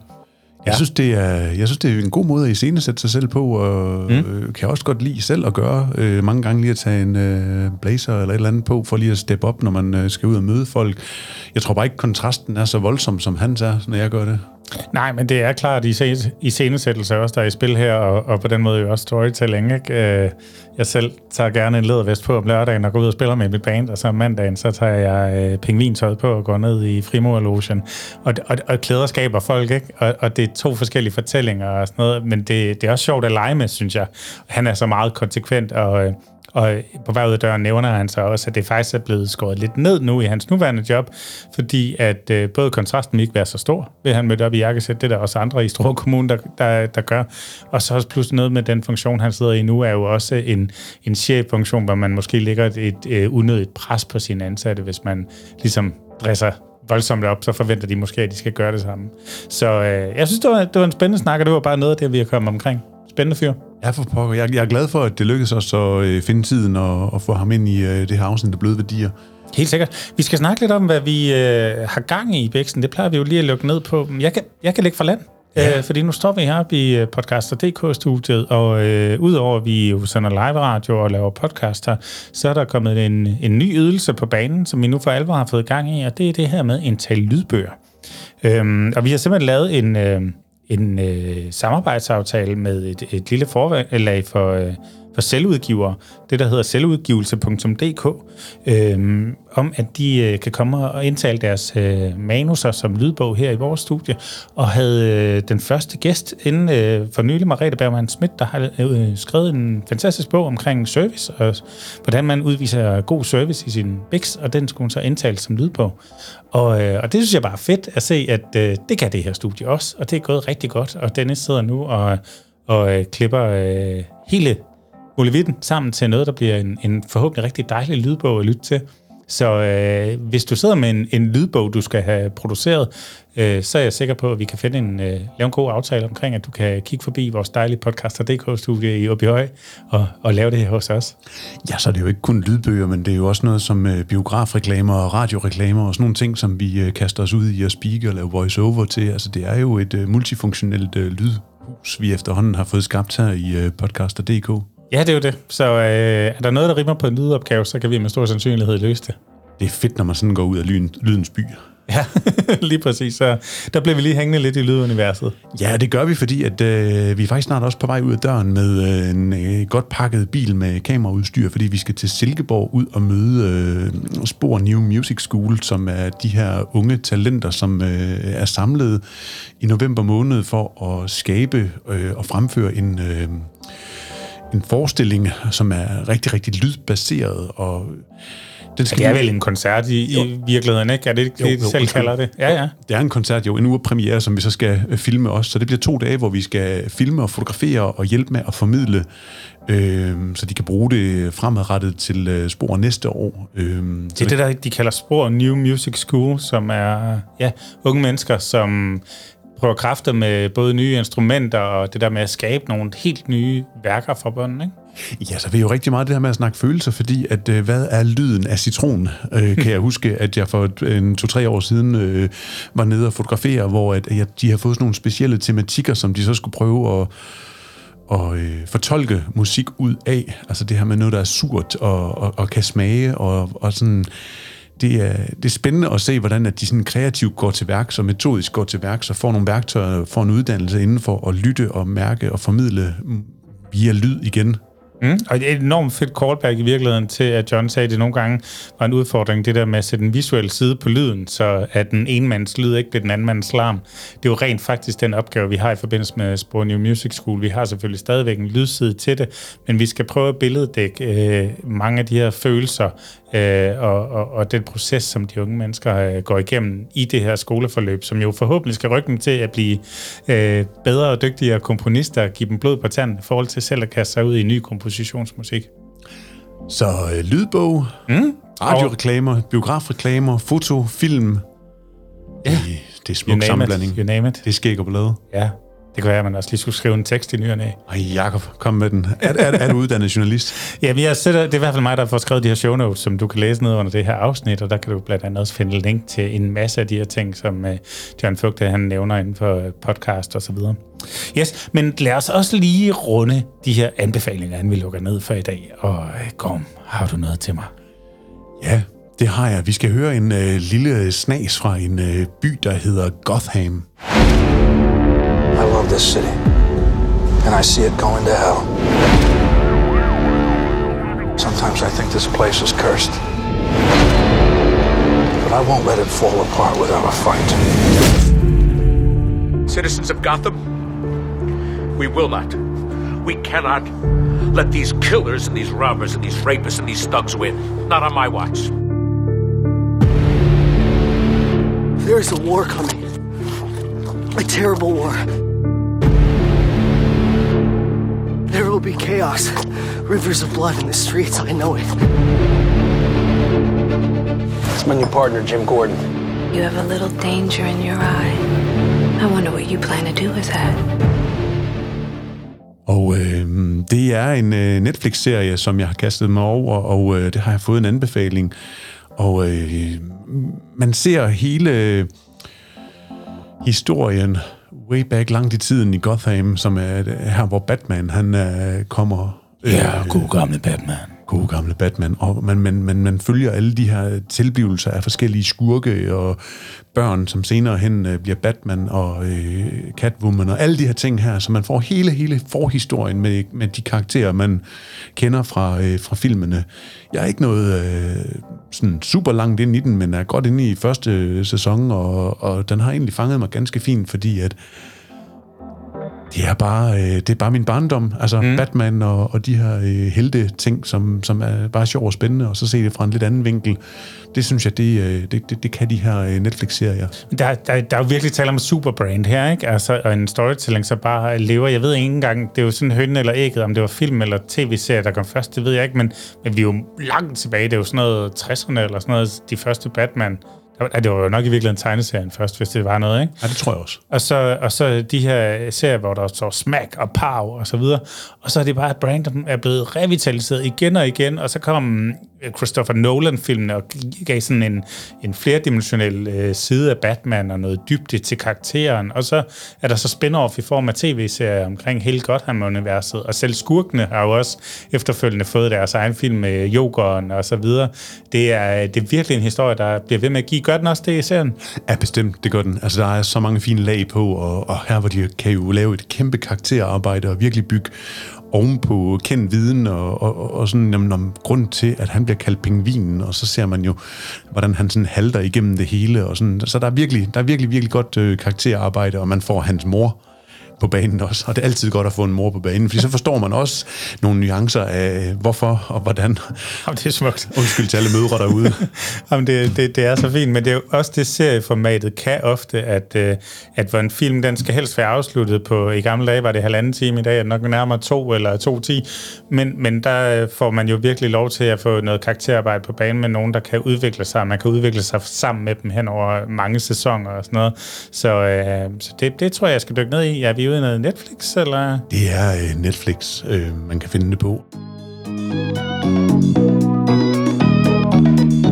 Jeg, ja. synes, det er, jeg synes, det er en god måde at iscenesætte sig selv på, og mm. øh, kan også godt lide selv at gøre. Øh, mange gange lige at tage en øh, blazer eller et eller andet på, for lige at steppe op, når man øh, skal ud og møde folk. Jeg tror bare ikke, kontrasten er så voldsom, som han er, når jeg gør det. Nej, men det er klart, at i scenesættelse også, der er i spil her, og, og på den måde jo også storytelling. Ikke? Øh, jeg selv tager gerne en lædervest på om lørdagen og går ud og spiller med mit band, og så om mandagen, så tager jeg øh, pingvintøjet på og går ned i frimurlogen. Og, og, og klæder skaber folk, ikke? Og, og det er to forskellige fortællinger og sådan noget, men det, det er også sjovt at lege med, synes jeg. Han er så meget konsekvent og... Øh, og på vej ud af døren nævner han så også, at det faktisk er blevet skåret lidt ned nu i hans nuværende job, fordi at øh, både kontrasten ikke være så stor, ved han mødte op i jakkesæt, det er der også andre i Struer Kommune, der, der, der gør. Og så også pludselig noget med den funktion, han sidder i nu, er jo også en, en cheffunktion, hvor man måske lægger et, et, øh, unødigt pres på sine ansatte, hvis man ligesom dresser voldsomt op, så forventer de måske, at de skal gøre det samme. Så øh, jeg synes, det var, det var en spændende snak, og det var bare noget af det, vi har kommet omkring. Spændende fyr. Ja, for pokker. Jeg, jeg er glad for, at det lykkedes os at øh, finde tiden og, og få ham ind i øh, det her afsnit af Bløde Værdier. Helt sikkert. Vi skal snakke lidt om, hvad vi øh, har gang i i Bæksen. Det plejer vi jo lige at lukke ned på. Jeg kan, jeg kan lægge fra land. Ja. Øh, fordi nu står vi her i øh, podcaster.dk-studiet, og øh, udover at vi jo sender live radio og laver podcast her, så er der kommet en, en ny ydelse på banen, som vi nu for alvor har fået gang i, og det er det her med en tal lydbøger. Øhm, og vi har simpelthen lavet en, øh, en øh, samarbejdsaftale med et, et lille forlag for, øh, for selvudgivere, det der hedder selvudgivelse.dk, øh, om at de øh, kan komme og indtale deres øh, manuser som lydbog her i vores studie, og havde øh, den første gæst inden øh, for nylig, Margrethe Bergman Schmidt, der har øh, skrevet en fantastisk bog omkring service, og hvordan man udviser god service i sin Bix, og den skulle hun så indtale som lydbog. Og, øh, og det synes jeg bare er fedt at se, at øh, det kan det her studie også, og det er gået rigtig godt, og Dennis sidder nu og, og øh, klipper øh, hele Olevitten sammen til noget, der bliver en, en forhåbentlig rigtig dejlig lydbog at lytte til. Så øh, hvis du sidder med en, en lydbog, du skal have produceret, øh, så er jeg sikker på, at vi kan finde en, øh, lave en god aftale omkring, at du kan kigge forbi vores dejlige podcaster.dk-studie i Åbyhøj og, og lave det her hos os. Ja, så er det jo ikke kun lydbøger, men det er jo også noget som øh, biografreklamer og radioreklamer og sådan nogle ting, som vi øh, kaster os ud i at speak og lave voice-over til. Altså det er jo et øh, multifunktionelt øh, lydhus, vi efterhånden har fået skabt her i øh, podcaster.dk. Ja, det er jo det. Så øh, er der noget, der rimer på en lydopgave, så kan vi med stor sandsynlighed løse det. Det er fedt, når man sådan går ud af lyn, lydens by. Ja, lige præcis. Så der bliver vi lige hængende lidt i lyduniverset. Ja, det gør vi, fordi at, øh, vi er faktisk snart også på vej ud af døren med øh, en øh, godt pakket bil med kameraudstyr, fordi vi skal til Silkeborg ud og møde øh, Spor New Music School, som er de her unge talenter, som øh, er samlet i november måned for at skabe øh, og fremføre en... Øh, en forestilling, som er rigtig, rigtig lydbaseret, og den skal ja, det er vel en koncert i, i virkeligheden, ikke? Er det ikke det, de selv kalder det? Ja, ja. Det er en koncert, jo. En uge premiere, som vi så skal øh, filme også. Så det bliver to dage, hvor vi skal filme og fotografere og hjælpe med at formidle, øh, så de kan bruge det fremadrettet til øh, Spor næste år. Øh, det er det, der de kalder Spor New Music School, som er ja, unge mennesker, som prøver kræfter med både nye instrumenter og det der med at skabe nogle helt nye værker for børnene, ikke? Ja, så vil jo rigtig meget det her med at snakke følelser, fordi at, øh, hvad er lyden af citron? Øh, kan jeg huske, at jeg for en to-tre år siden øh, var nede og fotografere, hvor at, at de har fået sådan nogle specielle tematikker, som de så skulle prøve at og øh, fortolke musik ud af. Altså det her med noget, der er surt og, og, og kan smage, og, og sådan det er, det er spændende at se, hvordan at de sådan kreativt går til værk, så metodisk går til værk, så får nogle værktøjer, får en uddannelse inden for at lytte og mærke og formidle via lyd igen. Mm. Og det er et enormt fedt callback i virkeligheden til, at John sagde, at det nogle gange var en udfordring, det der med at sætte en visuel side på lyden, så at den ene mands lyd ikke bliver den anden mands larm. Det er jo rent faktisk den opgave, vi har i forbindelse med Spor New Music School. Vi har selvfølgelig stadigvæk en lydside til det, men vi skal prøve at billeddække øh, mange af de her følelser øh, og, og, og den proces, som de unge mennesker øh, går igennem i det her skoleforløb, som jo forhåbentlig skal rykke dem til at blive øh, bedre og dygtigere komponister, give dem blod på tanden i forhold til selv at kaste sig ud i ny kompositionsmusik. Så øh, lydbog, mm? radioreklamer, biografreklamer, foto, film. Ja. Det, det er smuk sammenblanding. You name it. Det er skæg og blade. Ja. Det kunne være, at man også lige skulle skrive en tekst i nyerne af. Ej, Jacob, kom med den. Er, er, er du uddannet journalist? ja, jeg sætter, det er i hvert fald mig, der får skrevet de her show notes, som du kan læse ned under det her afsnit, og der kan du blandt andet også finde link til en masse af de her ting, som uh, John Fugte, han nævner inden for podcast og så videre. Yes, men lad os også lige runde de her anbefalinger, inden vi lukker ned for i dag. Og uh, Gorm, har du noget til mig? Ja, det har jeg. Vi skal høre en uh, lille snas fra en uh, by, der hedder Gotham. I love this city, and I see it going to hell. Sometimes I think this place is cursed. But I won't let it fall apart without a fight. Citizens of Gotham, we will not, we cannot let these killers and these robbers and these rapists and these thugs win. Not on my watch. There is a war coming. A terrible war. There will be chaos. Rivers of blood in the streets, I know it. It's my new partner, Jim Gordon. You have a little danger in your eye. I wonder what you plan to do with that. Og øh, det er en øh, Netflix-serie, som jeg har kastet mig over, og øh, det har jeg fået en anbefaling. Og øh, man ser hele øh, historien way back langt i tiden i Gotham, som er her, hvor Batman han uh, kommer. Ja, øh, god gamle Batman gode gamle Batman, og man, man, man, man følger alle de her tilblivelser af forskellige skurke og børn, som senere hen øh, bliver Batman og øh, Catwoman og alle de her ting her, så man får hele, hele forhistorien med, med de karakterer, man kender fra, øh, fra filmene. Jeg er ikke noget øh, sådan super langt ind i den, men er godt inde i første øh, sæson, og, og den har egentlig fanget mig ganske fint, fordi at det er bare, øh, det er bare min barndom. Altså mm. Batman og, og de her øh, helte ting, som, som er bare sjov og spændende, og så se det fra en lidt anden vinkel. Det synes jeg, det, øh, det, det, det kan de her øh, Netflix-serier. Der, der, der er jo virkelig tale om superbrand her, ikke? Altså, og en storytelling, så bare lever. Jeg ved ikke engang, det er jo sådan hønnen eller ægget, om det var film eller tv-serie, der kom først, det ved jeg ikke, men, men vi er jo langt tilbage. Det er jo sådan noget 60'erne eller sådan noget, de første Batman. Det var jo nok i virkeligheden tegneserien først, hvis det var noget, ikke? Ja, det tror jeg også. Og så, og så de her serier, hvor der står smack og pow og så videre. Og så er det bare et brand, der er blevet revitaliseret igen og igen. Og så kom Christopher Nolan-filmen og gav sådan en, en flerdimensionel øh, side af Batman og noget dybde til karakteren. Og så er der så spin-off i form af tv-serier omkring hele Gotham-universet. Og selv skurkene har jo også efterfølgende fået deres egen film med Jokeren og så videre. Det er, det er virkelig en historie, der bliver ved med at give. Gør den også det i serien? Ja, bestemt, det gør den. Altså, der er så mange fine lag på, og, og her hvor de kan jo lave et kæmpe karakterarbejde og virkelig bygge ovenpå kendt viden og, og, og sådan jamen, om grund til, at han bliver kaldt pingvinen, og så ser man jo, hvordan han sådan halter igennem det hele. Og sådan. Så der er virkelig, der er virkelig, virkelig godt øh, karakterarbejde, og man får hans mor på banen også. Og det er altid godt at få en mor på banen, fordi så forstår man også nogle nuancer af, hvorfor og hvordan. Jamen, det er smukt. Undskyld til alle mødre derude. Jamen, det, det, det er så fint, men det er jo også det serieformatet kan ofte, at, øh, at hvor en film, den skal helst være afsluttet på, i gamle dage var det halvanden time, i dag er det nok nærmere to eller to ti, men, men der øh, får man jo virkelig lov til at få noget karakterarbejde på banen med nogen, der kan udvikle sig, man kan udvikle sig sammen med dem hen over mange sæsoner og sådan noget. Så, øh, så det, det tror jeg, jeg skal dykke ned i. Ja, vi ude i noget Netflix, eller? Det er øh, Netflix, øh, man kan finde det på.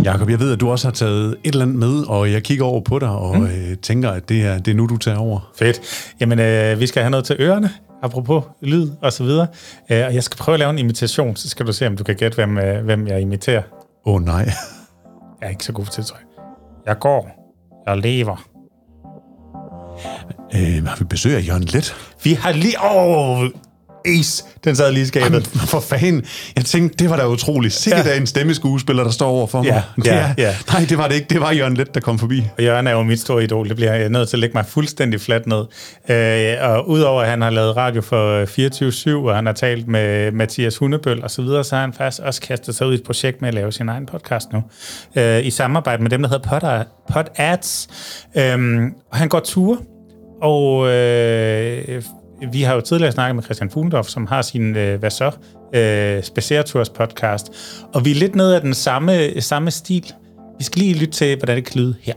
Jakob, jeg ved, at du også har taget et eller andet med, og jeg kigger over på dig og mm. øh, tænker, at det er, det er nu, du tager over. Fedt. Jamen, øh, vi skal have noget til ørerne, apropos lyd og så videre. Øh, og jeg skal prøve at lave en imitation, så skal du se, om du kan gætte, hvem, øh, hvem jeg imiterer. Åh oh, nej. Jeg er ikke så god til det, tror jeg. Jeg går. Jeg lever. Øh, har vi besøg af Jørgen Let? Vi har lige... Åh, oh, Ace, den sad lige i skabet. Jamen, for fanden. Jeg tænkte, det var da utroligt. Sikkert ja. en stemmeskuespiller, der står over for mig. Ja, ja, ja. Nej, det var det ikke. Det var Jørgen Let, der kom forbi. Og Jørgen er jo mit store idol. Det bliver jeg nødt til at lægge mig fuldstændig fladt ned. Øh, og udover at han har lavet radio for 24-7, og han har talt med Mathias Hundebøl og så videre, så har han faktisk også kastet sig ud i et projekt med at lave sin egen podcast nu. Øh, I samarbejde med dem, der hedder Pod, Pod Ads. Øh, og han går ture og øh, vi har jo tidligere snakket med Christian Fuglendorf, som har sin øh, Hvad så? Øh, Spacertours podcast. Og vi er lidt nede af den samme, samme stil. Vi skal lige lytte til, hvordan det kan lyde her.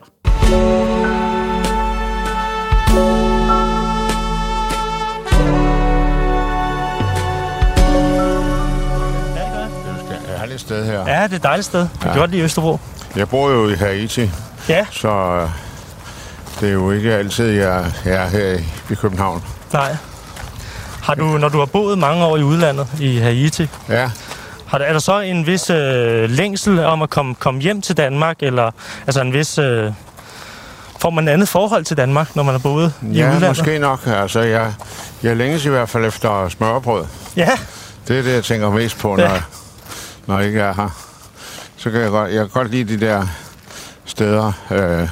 Det er et herligt sted her. Ja, det er et dejligt sted. Jeg kan Ja. godt lide Østerbro. Jeg bor jo i Haiti, Ja, så øh, det er jo ikke altid, jeg er her i- i København. nej. Har du, når du har boet mange år i udlandet, i Haiti, Ja, har der, er der så en vis øh, længsel om at komme, komme hjem til Danmark, eller altså en vis... Øh, får man et andet forhold til Danmark, når man har boet i ja udlandet? måske nok. Altså, jeg, jeg længes i hvert fald efter smørbrød. Ja, Det er det, jeg tænker mest på, når, Ja. ja. når jeg ikke er her. Så kan jeg godt, jeg kan godt lide de der steder, øh,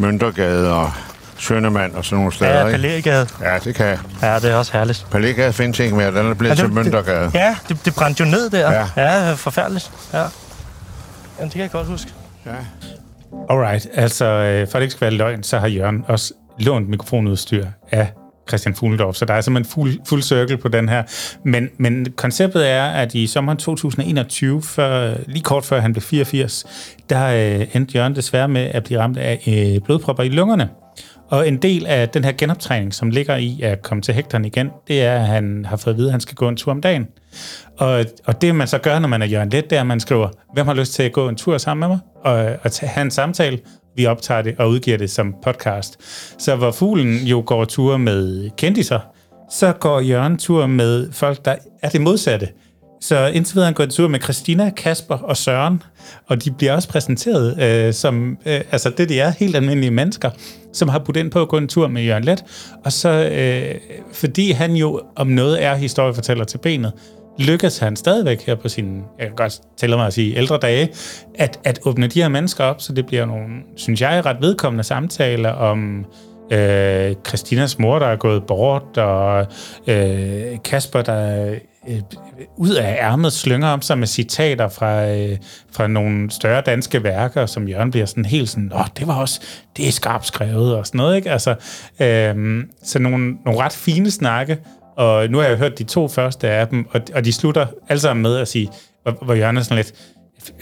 Møntergade og Søndermand og sådan nogle steder. ja? Palægade. Ja, det kan jeg. Ja, det er også herligt. Palægade findes ikke mere, den er blevet Ja, til det- Møntergade. Ja, det, det brændte jo ned der. Ja. ja forfærdeligt. Ja. Jamen, det kan jeg godt huske. Ja. Alright, altså øh, for at det ikke skal være løgn, så har Jørgen også lånt mikrofonudstyr af Christian Fuglendorf, så der er simpelthen fuld, fuld cirkel på den her. Men, men konceptet er, at i sommeren 2021, før, lige kort før han blev 84, der øh, endte Jørgen desværre med at blive ramt af øh, blodpropper i lungerne. Og en del af den her genoptræning, som ligger i at komme til hektaren igen, det er, at han har fået at vide, at han skal gå en tur om dagen. Og, og det, man så gør, når man er Jørgen Let, det er, at man skriver, hvem har lyst til at gå en tur sammen med mig? Og, og tage, have en samtale. Vi optager det og udgiver det som podcast. Så hvor fuglen jo går tur med kendiser, så går Jørgen tur med folk, der er det modsatte. Så indtil videre han gået en tur med Christina, Kasper og Søren, og de bliver også præsenteret øh, som, øh, altså det de er, helt almindelige mennesker, som har budt ind på at gå en tur med Jørgen Let, og så, øh, fordi han jo om noget er historiefortæller til benet, lykkes han stadigvæk her på sin, jeg kan godt tælle mig at sige, ældre dage, at, at åbne de her mennesker op, så det bliver nogle, synes jeg, ret vedkommende samtaler om øh, Christinas mor, der er gået bort, og øh, Kasper, der øh, ud af ærmet slynger om sig med citater fra, øh, fra nogle større danske værker, som Jørgen bliver sådan helt sådan, åh, det var også, det er skarpt skrevet, og sådan noget, ikke? Altså, øh, så nogle, nogle ret fine snakke, og nu har jeg hørt de to første af dem, og, og de slutter alle sammen med at sige, hvor, hvor Jørgen er sådan lidt,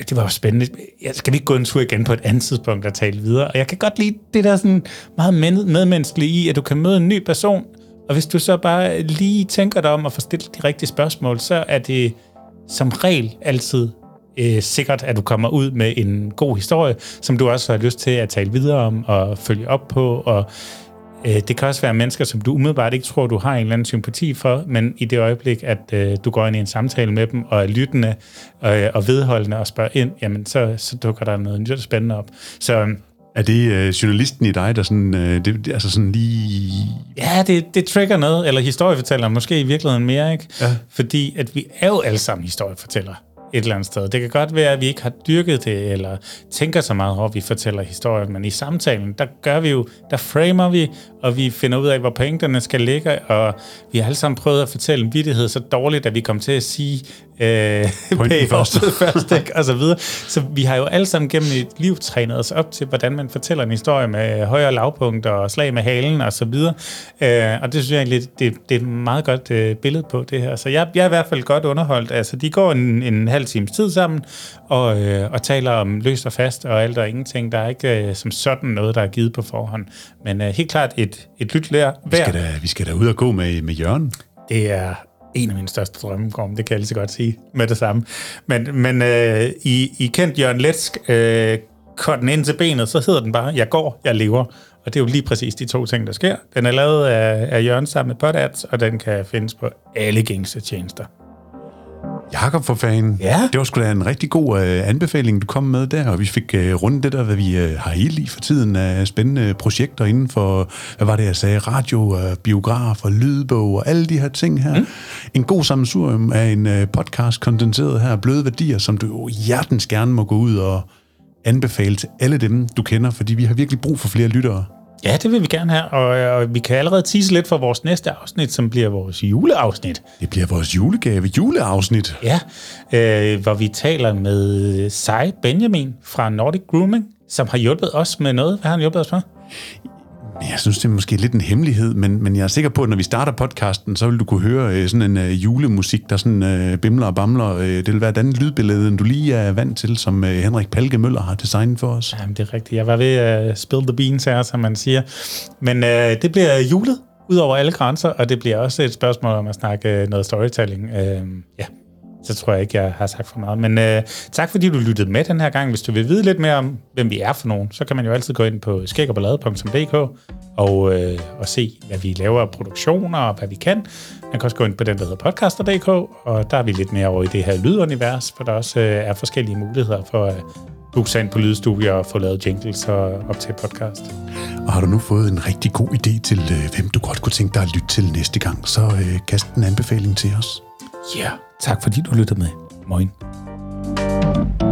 det var jo spændende. Jeg skal vi ikke gå en tur igen på et andet tidspunkt og tale videre? Og jeg kan godt lide det der sådan meget medmenneskelige i, at du kan møde en ny person, og hvis du så bare lige tænker dig om at få stillet de rigtige spørgsmål, så er det som regel altid øh, sikkert, at du kommer ud med en god historie, som du også har lyst til at tale videre om og følge op på. Og det kan også være mennesker, som du umiddelbart ikke tror, du har en eller anden sympati for, men i det øjeblik, at øh, du går ind i en samtale med dem og er lyttende øh, og vedholdende og spørger ind, jamen så, så dukker der noget nyt spændende op. Så er det øh, journalisten i dig, der sådan, øh, det, det, altså sådan lige... Ja, det, det trigger noget, eller historiefortæller måske i virkeligheden mere, ikke? Ja. Fordi at vi er jo alle sammen historiefortællere et eller andet sted. Det kan godt være, at vi ikke har dyrket det, eller tænker så meget over, at vi fortæller historier, men i samtalen, der gør vi jo, der framer vi, og vi finder ud af, hvor pointerne skal ligge, og vi har alle sammen prøvet at fortælle en vittighed så dårligt, at vi kom til at sige øh, først, først ikke? og så videre. Så vi har jo alle sammen gennem et liv trænet os op til, hvordan man fortæller en historie med højere lavpunkter og slag med halen og så videre. Øh, og det synes jeg egentlig, det, det er et meget godt øh, billede på det her. Så jeg, jeg er i hvert fald godt underholdt. Altså, de går en, en halv times tid sammen og, øh, og taler om løst og fast og alt og ingenting. Der er ikke øh, som sådan noget, der er givet på forhånd. Men øh, helt klart et, et lyt lær. Vi skal, da, vi skal da ud og gå med, med Jørgen. Det er en af mine største drømme, Gorm, det kan jeg lige så godt sige med det samme. Men, men øh, I, I kendt Jørgen Letsk, øh, kort den ind til benet, så hedder den bare, jeg går, jeg lever. Og det er jo lige præcis de to ting, der sker. Den er lavet af, af Jørgen sammen med Podads, og den kan findes på alle gængse tjenester. Jakob for fanden. Ja. Det var sgu da en rigtig god uh, anbefaling, du kom med der, og vi fik uh, rundt det der, hvad vi uh, har i for tiden af spændende projekter inden for, hvad var det, jeg sagde, radio, uh, biograf og lydbog og alle de her ting her. Mm. En god sammensurium af en uh, podcast kondenseret her, bløde værdier, som du jo hjertens gerne må gå ud og anbefale til alle dem, du kender, fordi vi har virkelig brug for flere lyttere. Ja, det vil vi gerne have, og, og vi kan allerede tease lidt for vores næste afsnit, som bliver vores juleafsnit. Det bliver vores julegave juleafsnit. Ja, øh, hvor vi taler med Sai Benjamin fra Nordic Grooming, som har hjulpet os med noget. Hvad har han hjulpet os med? Jeg synes, det er måske lidt en hemmelighed, men, men jeg er sikker på, at når vi starter podcasten, så vil du kunne høre øh, sådan en øh, julemusik, der sådan øh, bimler og bamler. Øh, det vil være et andet lydbillede, end du lige er vant til, som øh, Henrik Palke Møller har designet for os. Jamen, det er rigtigt. Jeg var ved at uh, spill the beans her, som man siger. Men øh, det bliver julet ud over alle grænser, og det bliver også et spørgsmål om at snakke øh, noget storytelling. Øh, ja, så tror jeg ikke, jeg har sagt for meget. Men øh, tak fordi du lyttede med den her gang. Hvis du vil vide lidt mere om, hvem vi er for nogen, så kan man jo altid gå ind på skægogballade.dk og, øh, og se, hvad vi laver af produktioner og hvad vi kan. Man kan også gå ind på den, der hedder podcaster.dk, og der er vi lidt mere over i det her lydunivers, for der også øh, er forskellige muligheder for at booke sig ind på lydstudier og få lavet jingles og op til podcast. Og har du nu fået en rigtig god idé til, øh, hvem du godt kunne tænke dig at lytte til næste gang, så øh, kast en anbefaling til os. Ja, yeah. Tak fordi du lyttede med. Moin. thank you